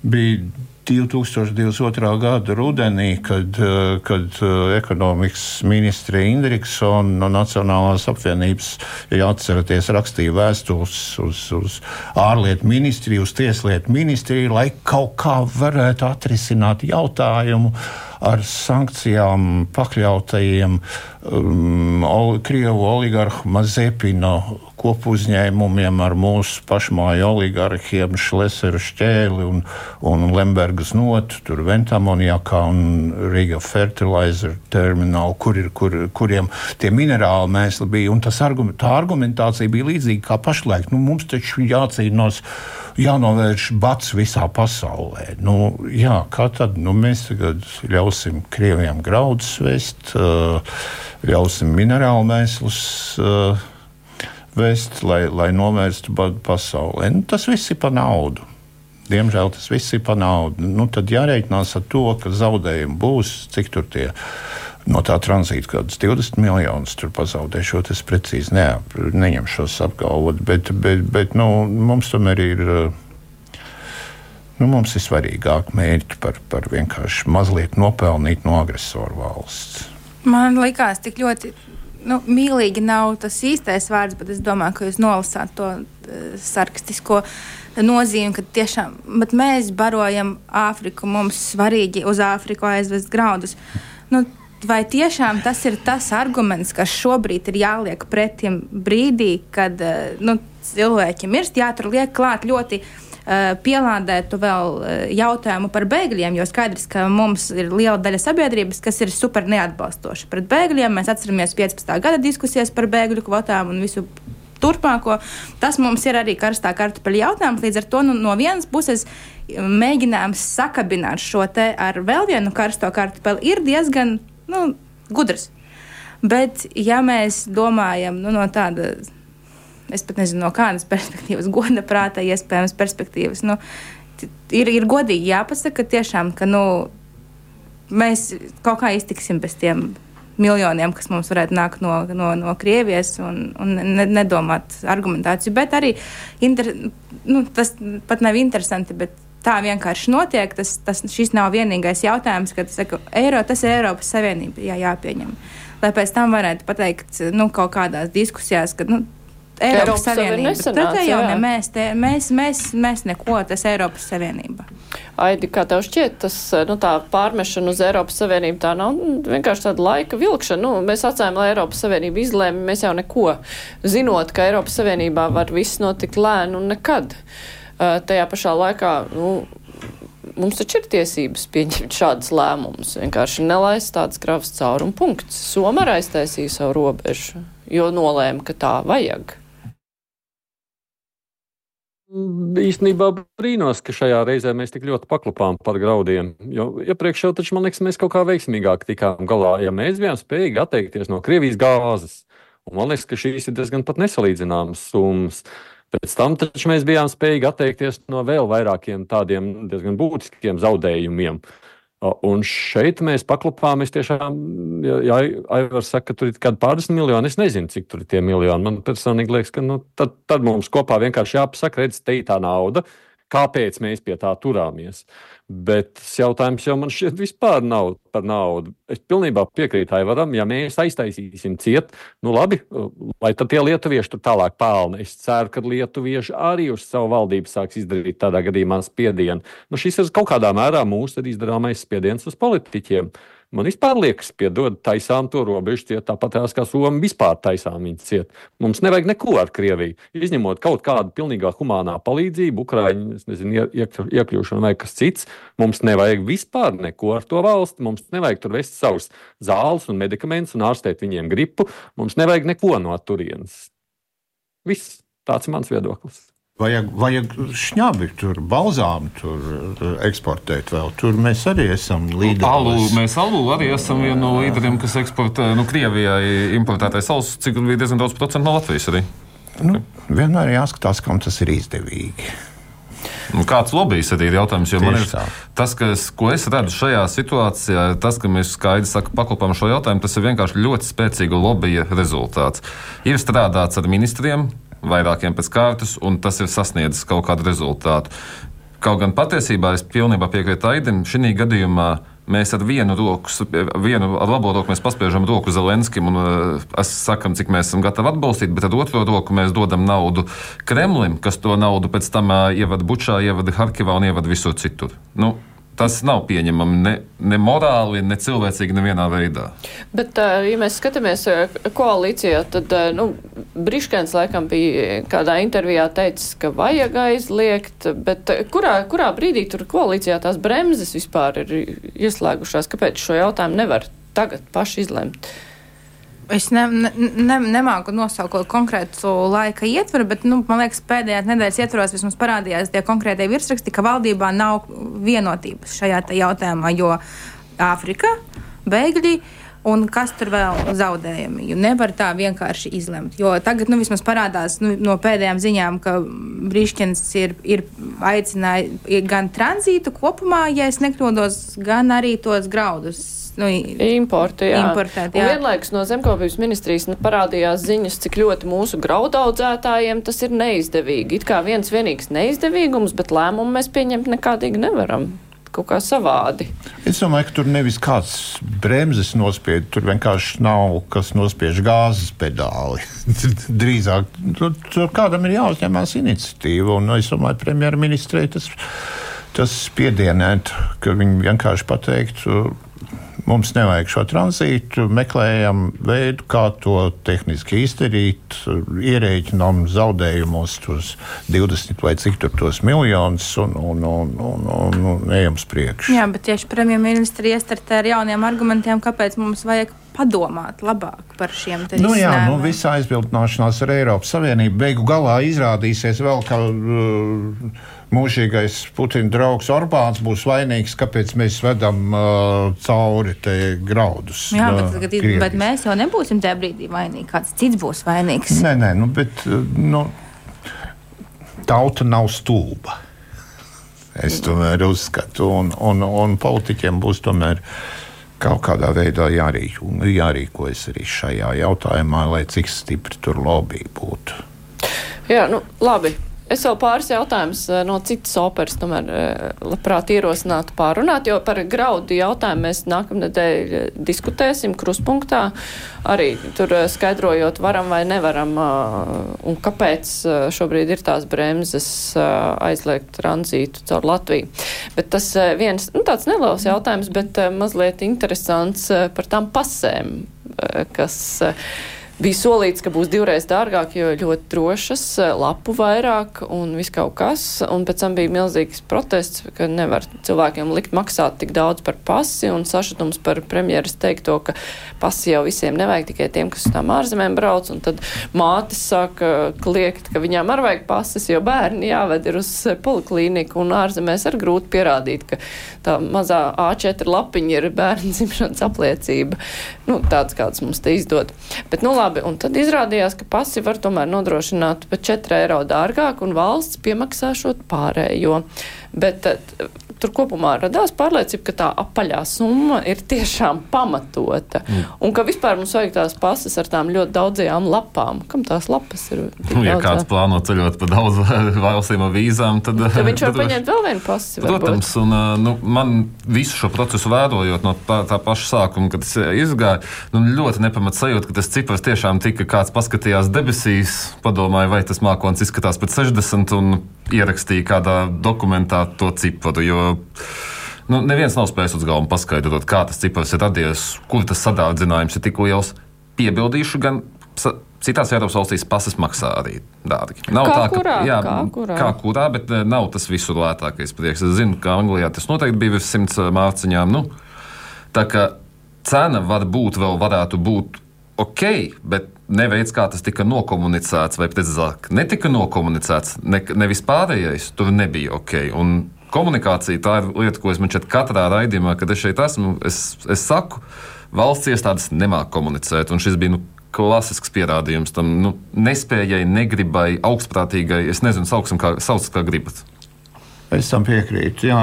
bija 2022. gada rudenī, kad, eh, kad eh, ekonomikas ministre Indriksona no Nacionālās apvienības, ja atceraties, rakstīja vēstules uz, uz ārlietu ministriju, uz tieslietu ministriju, lai kaut kā varētu atrisināt jautājumu ar sankcijām pakļautajiem um, ol, Krievu oligarhu Mazepina kopu uzņēmumiem ar mūsu pašmāju oligarhiem Šleseru šķēli un, un Lembergas notu, tur Ventamonjakā un Riga Fertilizer terminālu, kur ir, kur, kuriem tie minerāli mēsli bija. Un tas argument, tā argumentācija bija līdzīga kā pašlaik. Nu, mums taču jācīnās jānovērš bats visā pasaulē. Nu, jā, kā tad nu, mēs tagad ļausim krieviem graudus vest, ļausim minerālu mēslus vest, lai, lai novērstu badu pasaulē. Nu, tas viss ir par naudu. Diemžēl tas viss ir par naudu. Nu, tad jārēķinās ar to, ka zaudējumi būs, cik tur tie no tā tranzīta kaut kādas 20 miljonus pazaudēšot. Es precīzi neap, neņemšos apgalvot, bet, bet, bet nu, mums tomēr ir. Nu, mums ir svarīgāk mērķi par, par vienkārši mazliet nopelnīt no agresoru valsts. Man liekas, tik ļoti nu, mīlīgi nav tas īstais vārds, bet es domāju, ka jūs nolasāt to uh, sarkastisko nozīmi, ka tiešām mēs barojam Āfriku, mums svarīgi uz Āfriku aizvest graudus. Nu, Vai tiešām tas ir tas arguments, kas šobrīd ir jāliek pretim brīdī, kad uh, nu, cilvēki mirst? Jā, tur liek klāt ļoti uh, pielādētu vēl uh, jautājumu par bēgļiem, jo skaidrs, ka mums ir liela daļa sabiedrības, kas ir super neatbalstoša pret bēgļiem. Mēs atceramies 15. gada diskusijas par bēgļu kvotām un visu turpmāko. Tas mums ir arī karstā kartupeļu jautājums. Līdz ar to nu, no vienas puses mēģinājums sakabināt šo te ar vēl vienu karsto kartupeli ir diezgan nu, gudrs. Bet, ja mēs domājam nu, no tāda, es pat nezinu, no kādas perspektīvas, goda prāta, iespējams, perspektīvas, nu, ir, ir godīgi jāpasaka, tiešām, ka nu, mēs kaut kā iztiksim bez tiem miljoniem, kas mums varētu nākt no, no, no Krievijas, un, un ne, nedomāt argumentāciju. Bet arī inter, nu, tas pat nav interesanti. Tā vienkārši notiek. Tas, tas, šis nav vienīgais jautājums, kad saku, Eiro, tas ir Eiropas Savienība jā, jāpieņem. Lai pēc tam varētu pateikt, nu, kaut kādās diskusijās, ka nu, Eiropas, Eiropas Savienība. Savienība. Tad jau ne mēs, te, mēs, mēs, mēs neko, tas Eiropas Savienība. Aidi, kā tev šķiet, tas nu, pārmešana uz Eiropas Savienību tā nav nu, vienkārši tāda laika vilkšana. Nu, mēs atcējām, lai Eiropas Savienība izlēma, mēs jau neko zinot, ka Eiropas Savienībā var viss notikt lēni un nekad. Uh, tajā pašā laikā, nu, mums taču ir tiesības pieņemt šādus lēmumus. Vienkārši nelaist tādas kravas caurumu punkts. Arī aiztaisīja savu robežu, jo nolēma, ka tā vajag. Īstenībā brīnos, ka šajā reizē mēs tik ļoti paklupām par graudiem. Jo iepriekš jau taču, man liekas, mēs kaut kā veiksmīgāk tikām galā. Ja mēs bijām spējīgi atteikties no Krievijas gāzes, un man liekas, ka šīs ir diezgan pat nesalīdzināmas summas. Pēc tam taču mēs bijām spējīgi atteikties no vēl vairākiem tādiem diezgan būtiskiem zaudējumiem. Uh, Un šeit mēs paklupām. Es tiešām, ja Aivars saka, ka tur ir kādi pārdesmit miljoni, es nezinu, cik tur ir tie miljoni. Man personīgi liekas, ka nu, tad, tad mums kopā vienkārši jāpasaka, redz, te ir tā nauda, kāpēc mēs pie tā turāmies. Bet jautājums jau man šķiet vispār nav par naudu. Es pilnībā piekrītu Aivaram, ja mēs aiztaisīsim ciet, nu labi, lai tad tie lietuvieši tur tālāk pelna. Es ceru, ka lietuvieši arī uz savu valdību sāks izdarīt tādā gadījumā spiedienu. Nu, šis ir kaut kādā mērā mūsu izdarāmais spiediens uz politiķiem. Man vispār liekas, piedod, taisām to robežu ciet, tāpat kā Somija vispār taisām viņu ciet. Mums nevajag neko ar Krieviju, izņemot kaut kādu pilnīgā humānā palīdzību, Ukraiņu, nezinu, iekļūšanu vai kas cits. Mums nevajag vispār neko ar to valsti. Mums nevajag tur vest savus zāles un medikamentus un ārstēt viņiem gripu. Mums nevajag neko no turienes. Viss tāds ir mans viedoklis. Vajag, vajag šņabi, tur balzāmu tur eh, eksportēt vēl. Tur mēs arī esam līderi. Alu, mēs alu arī esam viena no līderiem, kas eksportē nu, Krievijai importētais alus, cik bija diezgan daudz procentu no Latvijas arī. Nu, vienmēr jāskatās, kam tas ir izdevīgi. Nu, kāds lobbyis arī ir jautājums? Man ir tas, kas, ko es redzu šajā situācijā, tas, ka mēs skaidri sakām, paklupām šo jautājumu, tas ir vienkārši ļoti spēcīga lobbyja rezultāts. Ir strādāts ar ministriem, vairākiem pēc kārtas, un tas ir sasniedzis kaut kādu rezultātu. Kaut gan patiesībā es pilnībā piekrītu Aidim, šī gadījumā mēs ar vienu roku, vienu ar labo roku paspiežam roku Zelenskim un uh, sakam, cik mēs esam gatavi atbalstīt, bet ar otro roku mēs dodam naudu Kremlim, kas to naudu pēc tam uh, ievada Bučā, ievada Harkivā un ievada visur citur. Nu, Tas nav pieņemami ne, ne morāli, ne cilvēcīgi, nevienā veidā. Bet, ja mēs skatāmies koalīcijā, tad nu, Briškens laikam bija kādā intervijā teicis, ka vajag aizliegt, bet kurā, kurā brīdī tur koalīcijā tās bremzes vispār ir ieslēgušās? Kāpēc šo jautājumu nevar tagad paši izlemt? Es ne, ne, nemāku nosaukt konkrētu laika ietvaru, bet nu, man liekas, pēdējās nedēļas ietvaros vismaz parādījās tie konkrētie virsraksti, ka valdībā nav vienotības šajā jautājumā, jo Āfrika, bēgļi. Un kas tur vēl zaudējami? Jo nevar tā vienkārši izlemt. Jo tagad nu, vismaz parādās nu, no pēdējām ziņām, ka Brīsķens ir, ir aicinājis gan tranzītu kopumā, ja es nekļūdos, gan arī tos graudus nu, Importu, jā. importēt. Un Jā. vienlaikus no zemkopības ministrijas nu, parādījās ziņas, cik ļoti mūsu graudaudzētājiem tas ir neizdevīgi. It kā viens vienīgs neizdevīgums, bet lēmumu mēs pieņemt nekādīgi nevaram. Kaut kā savādi. Es domāju, ka tur nevis kāds bremzes nospiež, tur vienkārši nav kas nospiež gāzes pedāli. Drīzāk tur, tur kādam ir jāuzņemās iniciatīva. Un es domāju, premjerministrei tas, tas spiedienēt, ka viņi vienkārši pateiktu. Mums nevajag šo tranzītu, meklējam veidu, kā to tehniski izdarīt, ierēķinām zaudējumos tos 20 vai cik tur tos miljonus un, un, un, un, un, un ejam uz priekšu. Jā, bet tieši premjerministri iestartē ar jauniem argumentiem, kāpēc mums vajag padomāt labāk par šiem te Nu, jā, nu, visa aizbildināšanās ar Eiropas Savienību beigu galā izrādīsies vēl, ka uh, mūžīgais Putina draugs Orbāns būs vainīgs, kāpēc mēs vedam uh, cauri te graudus. Jā, uh, bet, bet, Krievijas. bet mēs jau nebūsim tajā brīdī vainīgi. Kāds cits būs vainīgs. Nē, nē, nu, bet uh, nu, tauta nav stulba. Es tomēr uzskatu, un, un, un politiķiem būs tomēr kaut kādā veidā jārīko, jārīkojas arī šajā jautājumā, lai cik stipri tur lobby būtu. Jā, nu, labi. Es vēl pāris jautājumus eh, no citas operas, tomēr eh, labprāt ierosinātu pārunāt, jo par graudu jautājumu mēs nākamnedēļ eh, diskutēsim kruspunktā, arī tur skaidrojot, varam vai nevaram, un kāpēc šobrīd ir tās bremzes aizliegt tranzītu caur Latviju. Bet tas viens, nu, tāds neliels jautājums, bet mazliet interesants par tām pasēm, kas. Bija solīts, ka būs divreiz dārgāk, jo ļoti drošas, lapu vairāk un viss kaut kas. Un pēc tam bija milzīgs protests, ka nevar cilvēkiem likt maksāt tik daudz par pasi un sašutums par premjeras teikto, ka pasi jau visiem nevajag tikai tiem, kas uz tām ārzemēm brauc. Un tad mātes sāka kliegt, ka viņām arī vajag pases, jo bērni jāved ir uz poliklīniku un ārzemēs ar grūti pierādīt, ka tā mazā A4 lapiņa ir bērnu dzimšanas apliecība. Nu, tāds kāds mums te izdod. Bet, nu, labi, un tad izrādījās, ka pasi var tomēr nodrošināt par 4 eiro dārgāk un valsts piemaksāšot pārējo. Bet tad, tur kopumā radās pārliecība, ka tā apaļā summa ir tiešām pamatota. Mm. Un ka vispār mums vajag tās pases ar tām ļoti daudzajām lapām. Kam tās lapas ir? Nu, ja kāds plāno ceļot pa daudz valstīm ar vīzām, tad, Tad viņš var tad- paņemt vēl vienu pasi. varbūt. Protams, un ā, nu, man visu šo procesu vērojot no tā, tā paša sākuma, kad tas izgāja, nu, ļoti nepamat sajūta, ka tas cipars tiešām tika kāds paskatījās debesīs, padomāja, vai tas mākons izskatās pēc 60 un ierakstīja kādā dokumentā to ciparu. Jo, Nu, neviens nav spējis uz galvu paskaidrot, kā tas cipars ir radies, kur tas sadārdzinājums ir tik liels. Piebildīšu, gan citās Eiropas valstīs pasas maksā arī dārgi. Nav Kā tā, ka kurā? jā, Kā kurā? kā kurā, bet eh, nav tas visur lētākais prieks. Es zinu, ka Anglijā tas noteikti bija virs simts eh, mārciņām. Nu, tā kā cena varbūt vēl varētu būt ok, bet neveids, kā tas tika nokomunicēts, vai precīzāk, netika nokomunicēts, ne, nevis pārējais, tur nebija ok. Un komunikācija tā ir lieta, ko es man šeit katrā raidījumā, kad es šeit esmu, es, es saku, valsts iestādes nemāk komunicēt, un šis bija. Nu, Klasisks pierādījums tam nu, nespējai, negribai, augstprātīgai. Es nezinu, sauksim, kā, sauc, kā gribat. Es tam piekrītu. Jā,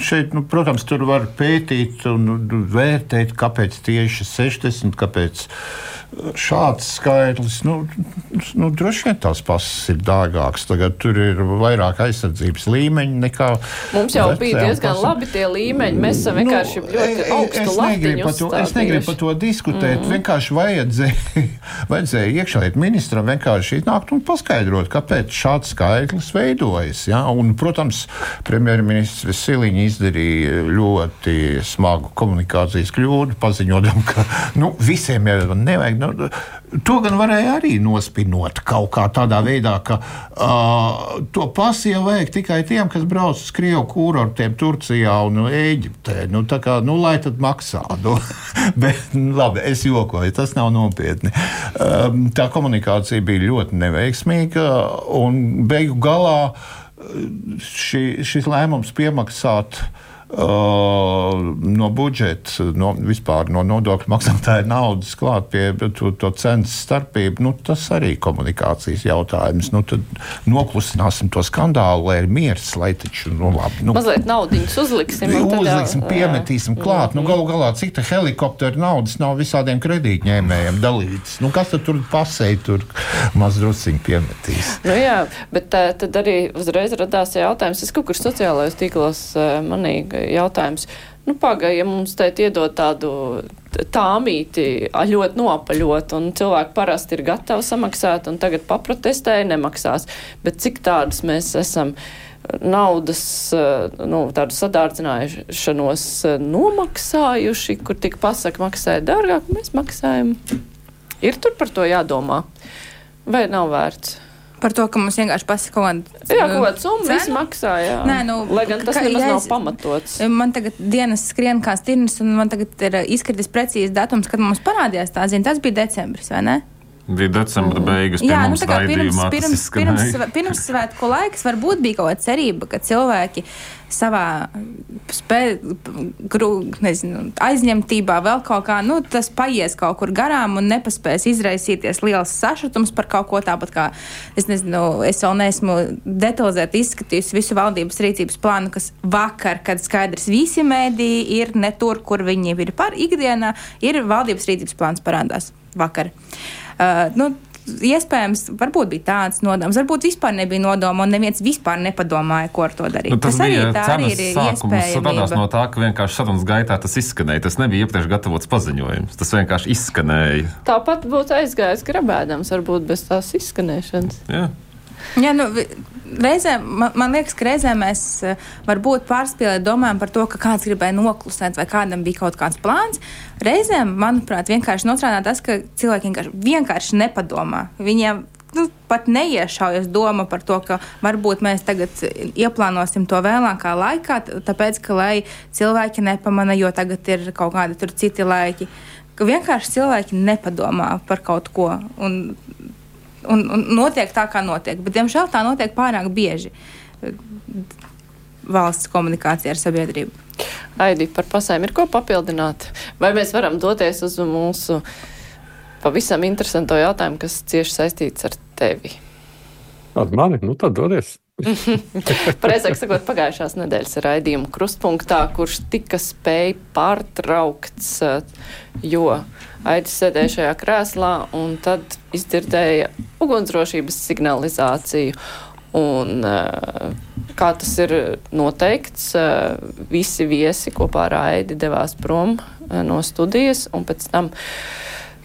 šeit, nu, protams, tur var pētīt un nu, vērtēt, kāpēc tieši 60, kāpēc šāds skaitlis. Nu, nu, droši vien tās pasas ir dārgākas. Tagad tur ir vairāk aizsardzības līmeņi nekā. Mums jau bija diezgan pasām. labi tie līmeņi. Mēs esam vienkārši Nu, ļoti e- e- augstu es negribu par to- Es negribu par to diskutēt. Mm. Vienkārši vajadzēja, vajadzēja iekšlietu ministram vienkārši iznākt un paskaidrot, kāpēc šāds skaitlis veidojas. Ja? Un, protams, premjerministrs Veseliņš izdarīja ļoti smagu komunikācijas kļūdu, paziņojot, ka nu, visiem jau nevajag. Nu, to gan varēja arī nospinot kaut kā tādā veidā, ka uh, to pasi jau vajag tikai tiem, kas brauc uz Krievu kurortiem, Turcijā un Eģiptē. Nu, tā kā, nu, lai tad maksā. Nu, bet, nu, labi, es jokoju, tas nav nopietni. Um, tā komunikācija bija ļoti neveiksmīga un beigu galā ši, šis lēmums piemaksāt uh, no budžeta, no, vispār no nodokļu maksātāja naudas klāt pie to, to cenas starpību, nu, tas arī ir komunikācijas jautājums. Nu, tad noklusināsim to skandālu, lai ir miers, lai taču, nu, labi. Nu, Mazliet naudiņus uzliksim. Uzliksim, piemetīsim klāt. Nu, Galu galā, cik tā helikoptera naudas nav visādiem kredītņēmējiem dalītas. Nu, kas tad tur pasēja, tur maz drusciņi piemetīs? Nu, jā, bet tā, tad arī uzreiz radās jautājums. Es kaut kur sociālajos tīklos eh, manī jautājums. Nu, Pagaidām, ja mums te iedod tādu tāmīti, ļoti nopaļot, un cilvēki parasti ir gatavi samaksāt, un tagad paprotestēja, nemaksās. Bet cik tādas mēs esam naudas, nu, sadārdzināšanos nomaksājuši, kur tik pasaka, maksāja dārgāk, mēs maksājam. Ir tur par to jādomā. Vai nav vērts? Par to, ka mums vienkārši pasaka kaut kāda Jā, kaut kāda summa viss maksā. Jā. Nē, nu, Lai gan tas ka- nemaz ja nav pamatots. Man tagad dienas skrien kā stirnas, un man tagad ir uh, izkritis precīzi datums, kad mums parādījās tā ziņa. Tas bija decembris, vai ne? Bija decembra beigas, Jā, nu tā kā pirms, pirms, pirms, pirms svētku laiks varbūt bija kaut kāda cerība, ka cilvēki savā spē, gru, nezinu, aizņemtībā vēl kaut kā, nu, tas paies kaut kur garām un nepaspēs izraisīties liels sašutums par kaut ko tāpat kā, es nezinu, es vēl neesmu detalizēti izskatījusi visu valdības rīcības plānu, kas vakar, kad skaidrs visi mēdī ir ne tur, kur viņi ir par ikdienā, ir valdības rīcības plāns parādās vakar. Uh, nu, Iespējams, varbūt bija tāds nodoms, varbūt vispār nebija nodoma, un neviens vispār nepadomāja, ko ar to darīt. Nu, tas, tas bija tā arī ir sākums. Tas radās no tā, ka vienkārši sarunas gaitā tas izskanēja. Tas nebija iepriekš gatavots paziņojums. Tas vienkārši izskanēja. Tāpat būtu aizgājis grabēdams, varbūt bez tās izskanēšanas. Jā. Jā, nu, reizēm, man, man liekas, ka reizēm mēs eh, varbūt pārspīlēt domājam par to, ka kāds gribēja noklusēt vai kādam bija kaut kāds plāns. Reizēm, manuprāt, vienkārši nostrādā tas, ka cilvēki vienkārši, vienkārši nepadomā. Viņiem nu, pat neiešaujas doma par to, ka varbūt mēs tagad ieplānosim to vēlākā laikā, tāpēc, ka lai cilvēki nepamana, jo tagad ir kaut kādi citi laiki. Vienkārši cilvēki nepadomā par kaut ko. Un, un, un notiek tā, kā notiek. Bet, diemžēl, tā notiek pārāk bieži eh, valsts komunikācijā ar sabiedrību. Aidi, par pasēm ir ko papildināt? Vai mēs varam doties uz mūsu pavisam interesanto jautājumu, kas cieši saistīts ar tevi? Ar mani? Nu, tad dodies. Precīzāk sakot, pagājušās nedēļas raidījuma krustpunktā, kurš tika spēj pārtraukts, eh, jo Aidis sēdēja šajā krēslā un tad izdzirdēja ugunsdrošības signalizāciju. Un, eh, kā tas ir noteikts, eh, visi viesi kopā ar Aidi devās prom no studijas, un pēc tam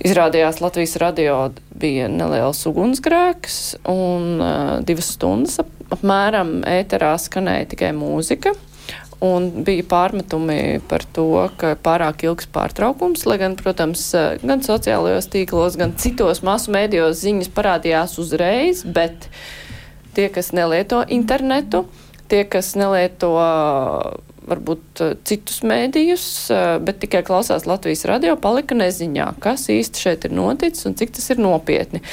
Izrādījās, Latvijas radio bija neliels ugunsgrēks, un uh, divas stundas ap, apmēram ēterā skanēja tikai mūzika. Un bija pārmetumi par to, ka pārāk ilgs pārtraukums, lai gan, protams, gan sociālajos tīklos, gan citos masu mēdījos ziņas parādījās uzreiz, bet tie, kas nelieto internetu, tie, kas nelieto varbūt citus mēdījus, bet tikai klausās Latvijas radio, palika neziņā, kas īsti šeit ir noticis un cik tas ir nopietni.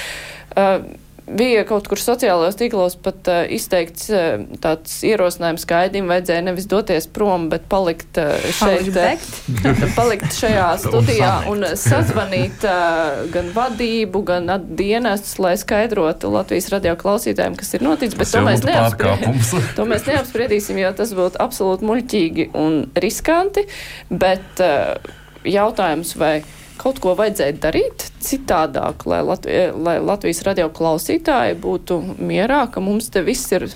Uh, Bija kaut kur sociālajos tīklos pat uh, izteikts uh, tāds ierosinājums, ka Aidim vajadzēja nevis doties prom, bet palikt uh, šeit, Palikt uh, palikt šajā studijā un sazvanīt uh, gan vadību, gan dienestus, lai skaidrotu Latvijas radio klausītājiem, kas ir noticis. Bet to mēs. To mēs neapspriedīsim, jo tas būtu absolūti muļķīgi un riskanti. Bet uh, jautājums, vai kaut ko vajadzēja darīt citādāk, lai, Latvi lai Latvijas radio klausītāji būtu mierā, ka mums te viss ir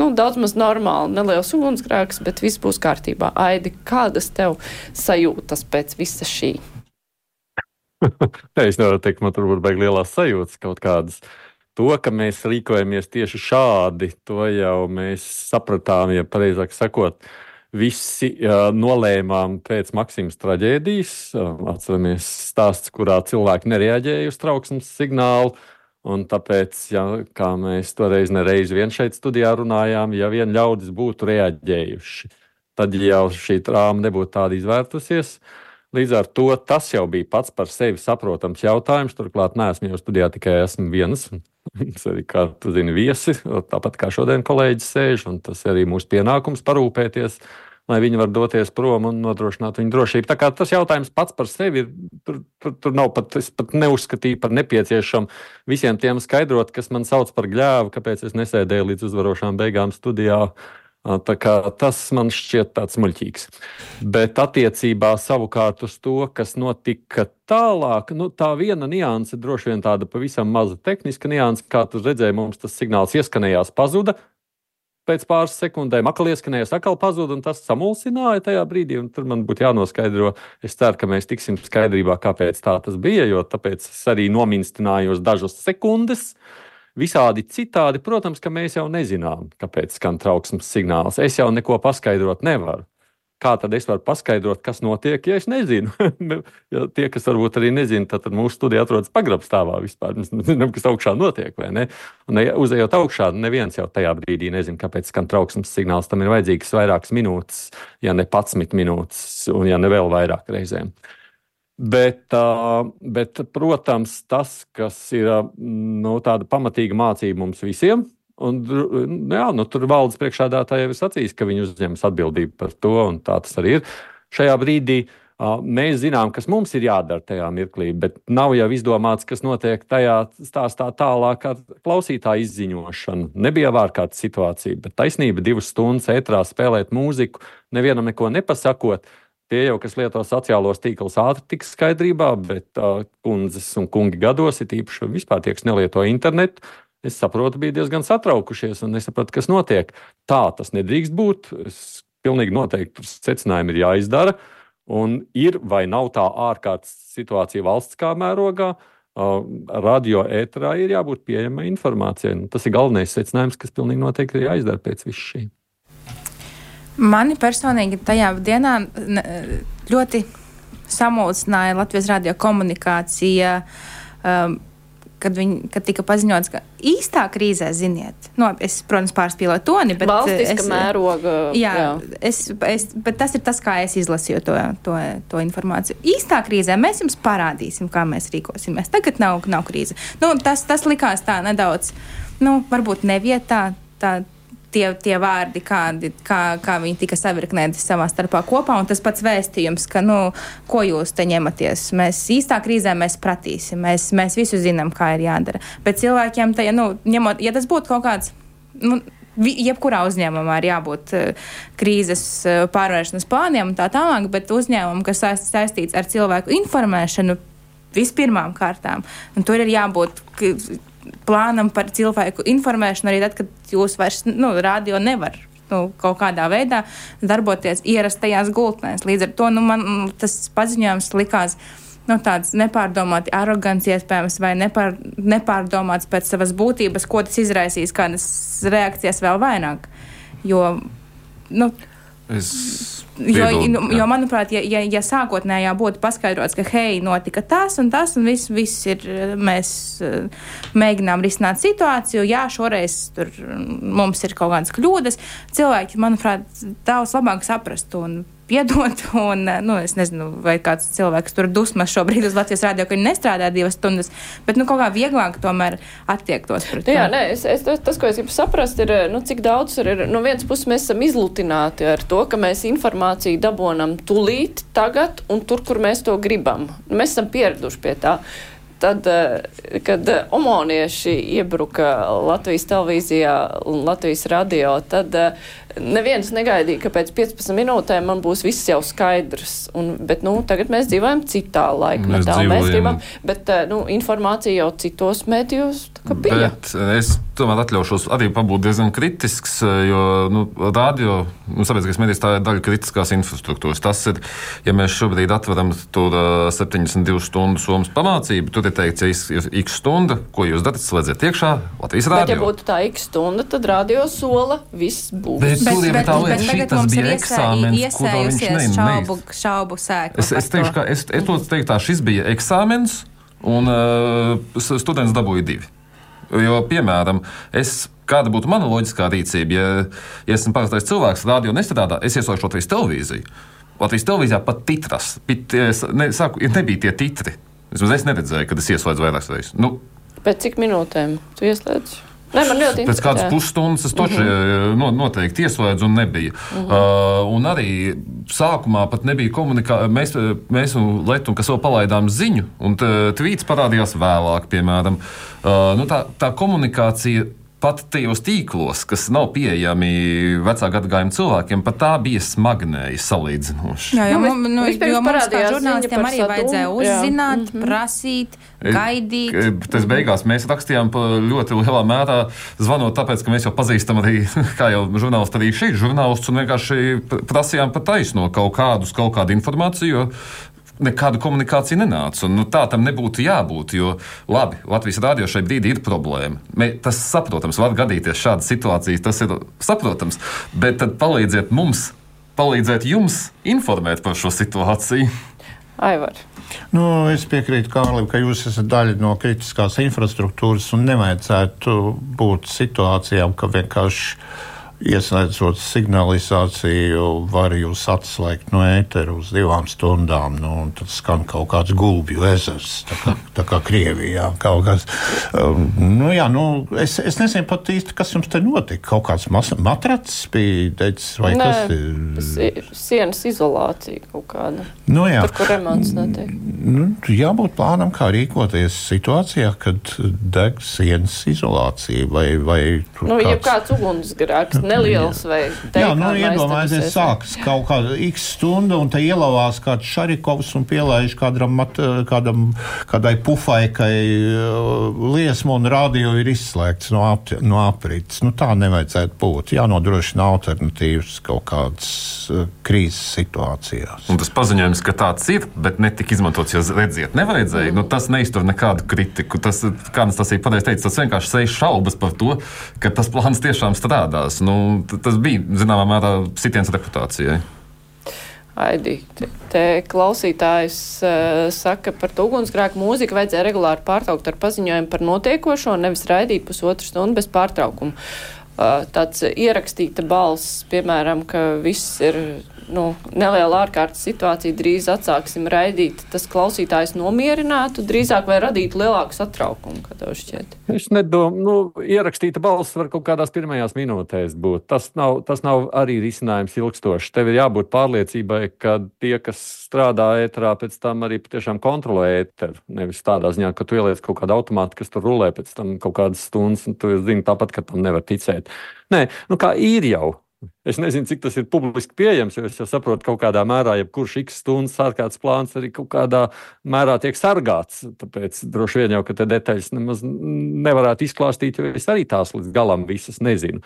nu, daudz maz normāli, neliels ugunsgrēks, bet viss būs kārtībā. Aidi, kādas tev sajūtas pēc visa šī? Es nevaru teikt, man tur būtu baigi lielās sajūtas kaut kādas. To, ka mēs rīkojamies tieši šādi, to jau mēs sapratām, ja pareizāk sakot, visi uh, nolēmām pēc Maksimas traģēdijas. Uh, atceramies stāsts, kurā cilvēki nereaģēja uz trauksmes signālu. Un tāpēc, ja, kā mēs toreiz nereiz vien šeit studijā runājām, ja vien ļaudis būtu reaģējuši, tad jau šī trāma nebūtu tāda izvērtusies. Līdz ar to tas jau bija pats par sevi saprotams jautājums. Turklāt, neesmu jau studijā tikai esmu viens. Mums arī, kā tu zini, viesi, tāpat kā šodien kolēģis sēž, un tas arī mūsu pienākums parūpēties lai viņi var doties prom un nodrošināt viņu drošību. Tā kā tas jautājums pats par sevi ir, tur, tur, tur nav pat, es pat neuzskatīju par nepieciešamu visiem tiem skaidrot, kas man sauc par gļēvu, kāpēc es nesēdēju līdz uzvarošām beigām studijā. Tas man šķiet tāds muļķīgs. Bet attiecībā savukārt uz to, kas notika tālāk, nu, tā viena nianse, droši vien tāda pavisam maza tehniska nianse, kā tu redzēji, mums tas signāls ieskanējās, pazuda pēc pāris sekundēm atkal ieskanējās, atkal pazuda, un tas samulsināja tajā brīdī. Tur man būtu jānoskaidro. Es ceru, ka mēs tiksim skaidrībā, kāpēc tā tas bija, jo tāpēc es arī nominstināju dažas sekundes. Visādi citādi, protams, ka mēs jau nezinām, kāpēc skan trauksmes signāls. Es jau neko paskaidrot nevaru kā tad es varu paskaidrot, kas notiek, ja es nezinu? ja tie, kas varbūt arī nezina, tad mūsu studija atrodas pagrabstāvā vispār. Mēs nezinām, kas augšā notiek, ne? Un, ja uzejot augšā, neviens jau tajā brīdī nezina, kāpēc skan trauksmes signāls. Tam ir vajadzīgas vairākas minūtes, ja ne 11 minūtes, un ja ne vēl vairāk reizēm. Bet, bet, protams, tas, kas ir nu, tāda pamatīga mācība mums visiem, Un, nu jā, nu, tur valdes priekšādātāji jau ir sacījis, ka viņi uzņemas atbildību par to, un tā tas arī ir. Šajā brīdī mēs zinām, kas mums ir jādara tajā mirklī, bet nav jau izdomāts, kas notiek tajā stāstā tālāk ar klausītāju izziņošanu. Nebija ārkārtas situācija, bet taisnība divas stundas ētrā spēlēt mūziku, nevienam neko nepasakot. Tie jau, kas lieto sociālos tīklus, ātri tiks skaidrībā, bet uh, kundzes un kungi gados, ir īpaši vispār tie, kas nelieto internetu, es saprotu, bija diezgan satraukušies un nesapratu, kas notiek. Tā tas nedrīkst būt. Es pilnīgi noteikti secinājumi ir jāizdara. Un ir vai nav tā ārkārtas situācija valsts kā mērogā, radio ēterā ir jābūt pieejamai informācijai. Nu, tas ir galvenais secinājums, kas pilnīgi noteikti ir jāizdara pēc visu šī. Mani personīgi tajā dienā ļoti samulsināja Latvijas radio komunikācija. Um, kad, viņi, kad tika paziņots, ka īstā krīzē, ziniet, nu, es, protams, pārspīlēju toni, bet Valstiska es, mēroga. Jā, jā. Es, es, bet tas ir tas, kā es izlasīju to, to, to informāciju. Īstā krīzē mēs jums parādīsim, kā mēs rīkosimies. Tagad nav, nav krīze. Nu, tas, tas likās tā nedaudz, nu, varbūt nevietā. Tā, tie, tie vārdi, kādi, kā, kā viņi tika savirknēti savā starpā kopā, un tas pats vēstījums, ka, nu, ko jūs te ņematies. Mēs īstā krīzē mēs pratīsim, mēs, mēs visu zinām, kā ir jādara. Bet cilvēkiem, tajā, nu, ņemot, ja tas būtu kaut kāds. Nu, Jebkurā uzņēmumā ir jābūt uh, krīzes uh, pārvēršanas plāniem un tā tālāk, bet uzņēmumam, kas saistīts ar cilvēku informēšanu, vispirmām kārtām. Un tur ir jābūt plānam par cilvēku informēšanu arī tad, kad jūs vairs nu, radio nevar. Nu, kaut kādā veidā darboties ierastajās gultnēs. Līdz ar to nu, man tas paziņojums likās nu, tāds nepārdomāts, arogants, iespējams, vai nepār, nepārdomāts pēc savas būtības, ko tas izraisīs, kādas reakcijas vēl vairāk. Jo, nu, es Jo, nu, jo, manuprāt, ja, ja, ja sākotnējā būtu paskaidrots, ka hei, notika tas un tas, un viss, viss ir, mēs uh, mēģinām risināt situāciju, jā, šoreiz tur mums ir kaut kādas kļūdas, cilvēki, manuprāt, daudz labāk saprastu un piedot. Un, nu, es nezinu, vai kāds cilvēks tur dusmas šobrīd uz Latvijas rādio, ka viņi nestrādā divas stundas, bet nu, kaut kā vieglāk tomēr attiektos pret to. Jā, nē, es, es, tas, ko es gribu saprast, ir, nu, cik daudz ir. No vienas puses mēs esam izlutināti ar to, ka mēs informāciju dabonam tulīt, tagad un tur, kur mēs to gribam. Mēs esam pieraduši pie tā tad, kad omonieši iebruka Latvijas televīzijā un Latvijas radio, tad neviens negaidīja, ka pēc 15 minūtēm man būs viss jau skaidrs. Un, bet, nu, tagad mēs dzīvojam citā laikmetā. Mēs, mēs gribam, bet eh, nu, informācija jau citos mēdījos bija. Bet es tomēr atļaušos arī pabūt diezgan kritisks, eh, jo nu, radio, nu, sabiedriskais medijs tā ir daļa kritiskās infrastruktūras. Tas ir, ja mēs šobrīd atveram tur 72 eh, stundu somas pamācību, tur ir teikts, ja ir x stunda, ko jūs darat, slēdziet iekšā Latvijas rādio. Bet, ja būtu tā x stunda, tad radio sola viss būs. Bet, bet, bet, tā lieta, tagad mums ir eksāmens, kurā viņš ne, šaubu, šaubu sēklu. Es, es teikšu, ka es, es to teiktu tā, šis bija eksāmens, un uh, students dabūja divi. Jo, piemēram, es, kāda būtu mana loģiskā rīcība, ja, ja esmu parastais cilvēks, radio nestrādā, es ieslēgšu Latvijas televīziju. Latvijas televīzijā pat titras, pat, ne, saku, nebija tie titri. Es, es neredzēju, kad es ieslēdzu vairākas reizes. Nu, Pēc cik minūtēm tu ieslēdz? Ne, Pēc kādas pusstundas es toči no, noteikti ieslēdzu un nebija. Uh, un arī sākumā pat nebija komunikācija. Mēs, mēs un Lietuva, kas vēl palaidām ziņu, un tvīts parādījās vēlāk, piemēram. Uh, nu, tā, tā komunikācija. Pat tajos tīklos, kas nav pieejami vecā gadagājuma cilvēkiem, pat tā bija smagnēji salīdzinoši. Jā, jo, Nu, nu, nu, jo mums kā žurnālistiem arī Sadūmu, vajadzēja jā. uzzināt, Mhm. prasīt, gaidīt. Tas beigās mēs rakstījām pa ļoti lielā mērā, zvanot, tāpēc, ka mēs jau pazīstam arī, kā jau žurnālisti, arī šī žurnālists, un vienkārši pr- prasījām pat taisno kaut kādus, kaut kādu informāciju. jo Nekāda komunikācija nenāca. Un, nu, tā tam nebūtu jābūt. Jo, labi, Latvijas rādio šai brīdī ir problēma. Mē, tas saprotams, var gadīties šādas situācijas, tas ir saprotams. Bet tad palīdziet mums, palīdziet jums informēt par šo situāciju. Aivar. Nu, es piekrītu Kārlim, ka jūs esat daļa no kritiskās infrastruktūras un nevajadzētu būt situācijām, ka vienkārši ieslēdzot signalizāciju, var jūs atslēgt no ētera uz divām stundām. Nu, tad skan kaut kāds gulbju ezers, tā kā, tā kā Krievijā. Kas, um, nu, jā, nu, es, es nezinu pat īsti, kas jums te notika. Kaut kāds matracis bija teicis, vai Nē, kas tas ir? sienas izolācija kaut kāda. Nu, jā. Tur, kur remonts notiek. Nu, jābūt plānam, kā rīkoties situācijā, kad deg sienas izolācija vai, vai tur Nu, ja kāds- kāds ugunsgrēks, neliels vai Jā, nu, iedomājieties, sākas kaut kāda x stunda, un te ielavās kāds šarikovs un pielaiž kādam, mat, kādam, kādai pufaikai uh, liesmu, un radio ir izslēgts no, ap, no aprits. Nu, tā nevajadzētu būt. Jānodrošina alternatīvas kaut kādas uh, krīzes situācijās. Un tas paziņojums, ka tāds ir, bet netika izmantots, jo redziet, nevajadzēja. Nu, tas neiztur nekādu kritiku. Tas, kā tas ir pareizi teicis, tas vienkārši sēž šaubas par to, ka tas plāns tiešām strādās. Nu, t- tas bija, zināmā mērā, sitiens reputācijai. Aidi, te, te klausītājs uh, saka, par to ugunsgrēku mūziku vajadzēja regulāri pārtraukt ar paziņojumu par notiekošo, nevis raidīt pusotru stundu bez pārtraukuma. Uh, tāds ierakstīta balss, piemēram, ka viss ir nu, neliela ārkārtas situācija, drīz atsāksim raidīt, tas klausītājs nomierinātu, drīzāk vai radītu lielāku satraukumu, kā tev šķiet. Es nedomāju, nu, ierakstīta balss var kaut kādās pirmajās minūtēs būt. Tas nav, tas nav arī risinājums ilgstoši. Tev ir jābūt pārliecībai, ka tie, kas strādā ēterā, pēc tam arī patiešām kontrolē ēteru. Nevis tādā ziņā, ka tu ieliec kaut kādu automātu, kas tur rulē pēc tam kaut kādas stundas, un tu zini tāpat, ka tam nevar ticēt. Nē, nu kā ir jau. Es nezinu, cik tas ir publiski pieejams, jo es jau saprotu, ka kaut kādā mērā, jebkurš x stundas ārkārtas plāns arī kaut kādā mērā tiek sargāts. Tāpēc droši vien jau, te detaļas nemaz nevarētu izklāstīt, jo es arī tās līdz galam visas nezinu.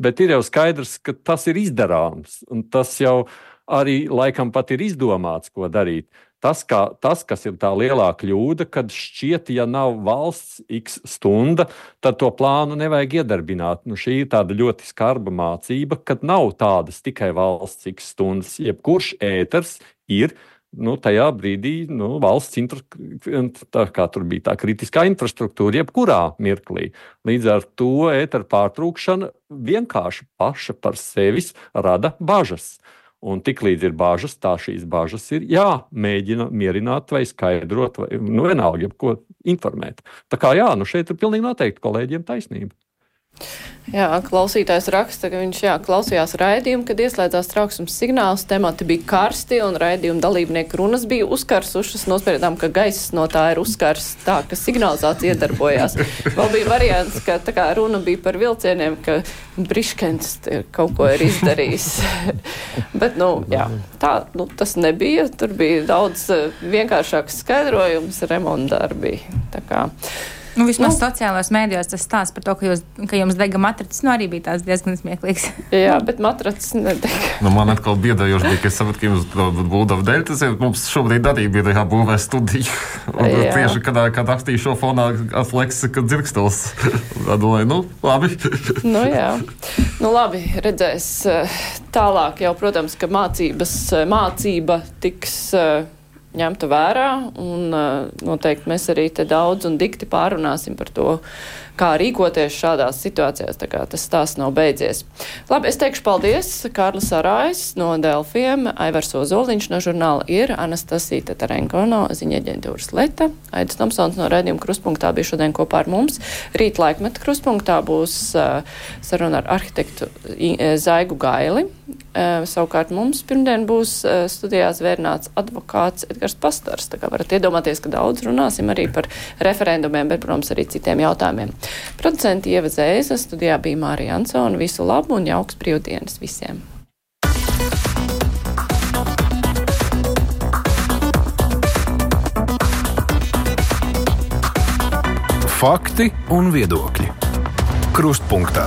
Bet ir jau skaidrs, ka tas ir izdarāms, un tas jau arī laikam pat ir izdomāts, ko darīt. Tas, kā, tas, kas ir tā lielā kļūda, kad šķiet, ja nav valsts x stunda, tad to plānu nevajag iedarbināt. Nu, šī ir tāda ļoti skarba mācība, kad nav tādas tikai valsts x stundas. Jebkurš ēters ir nu, tajā brīdī nu, valsts infra, tā, bija tā kritiskā infrastruktūra, jebkurā mirklī. Līdz ar to ēteru pārtrūkšana vienkārši paša par sevi rada bažas. Un tiklīdz ir bažas, tā šīs bažas ir jāmēģina mierināt vai skaidrot, vai nu, vienalga, ko informēt. Tā kā jā, nu šeit ir pilnīgi noteikti kolēģiem taisnība. Jā, klausītājs raksta, ka viņš jā, klausījās raidījumu, kad ieslēdzās trauksmes signāls, temati bija karsti un raidījuma dalībnieku runas bija uzkarsušas. Nospērdām, ka gaiss no tā ir uzkars tā, ka signalizācija iedarbojās. Vēl bija variants, ka tā kā runa bija par vilcieniem, ka Briškens kaut ko ir izdarījis. Bet, nu, jā, tā, nu, tas nebija. Tur bija daudz eh, vienkāršāks skaidrojums remontdarbi. Tā kā. Nu, vismaz Nu. sociālajos mēdījos tas stāsts par to, ka, jūs, ka jums dega matracis, nu arī bija tāds diezgan smieklīgs. Jā, bet matracis nedeg. Nu, man atkal biedējoši bija, ka es sapratu, ka jums būdava dēļ. Tas ir mums šobrīd arī bija jābūvē studija. Un Jā. tieši, kad, kad rakstīju šo fonā, atlieks, ka dzirkstels. Domāju, nu, labi. Nu, jā, nu, labi, redzēs eh, tālāk. Jau, protams, ka mācības, eh, mācība tiks eh, ņemta vērā, un eh, noteikti mēs arī daudz un dikti pārunāsim par to, kā rīkoties šādās situācijās. Tas stāsts nav beidzies. Labi, es teikšu paldies Kārlis Arājs no Delfiem, Aivars Ozoliņš no žurnāla ir, Anastasija Tatarenko no ziņa aģentūras Leta, Aidis Tomsons no raidījuma Kruspunktā bija šodien kopā ar mums. Rīt laikmeta Kruspunktā būs uh, saruna ar arhitektu Zaigu Gaili. Uh, savukārt mums pirmdien būs uh, studijā zvērnāts advokāts Edgars Pastars. Tā kā varat iedomāties, ka daudz runāsim arī par referendumiem, bet, protams, arī citiem jautājumiem. Producenti Ieva Zēza, studijā bija Mārija Ansona. Visu labu un jauks brīvdienas visiem! Fakti un viedokļi. Krustpunktā.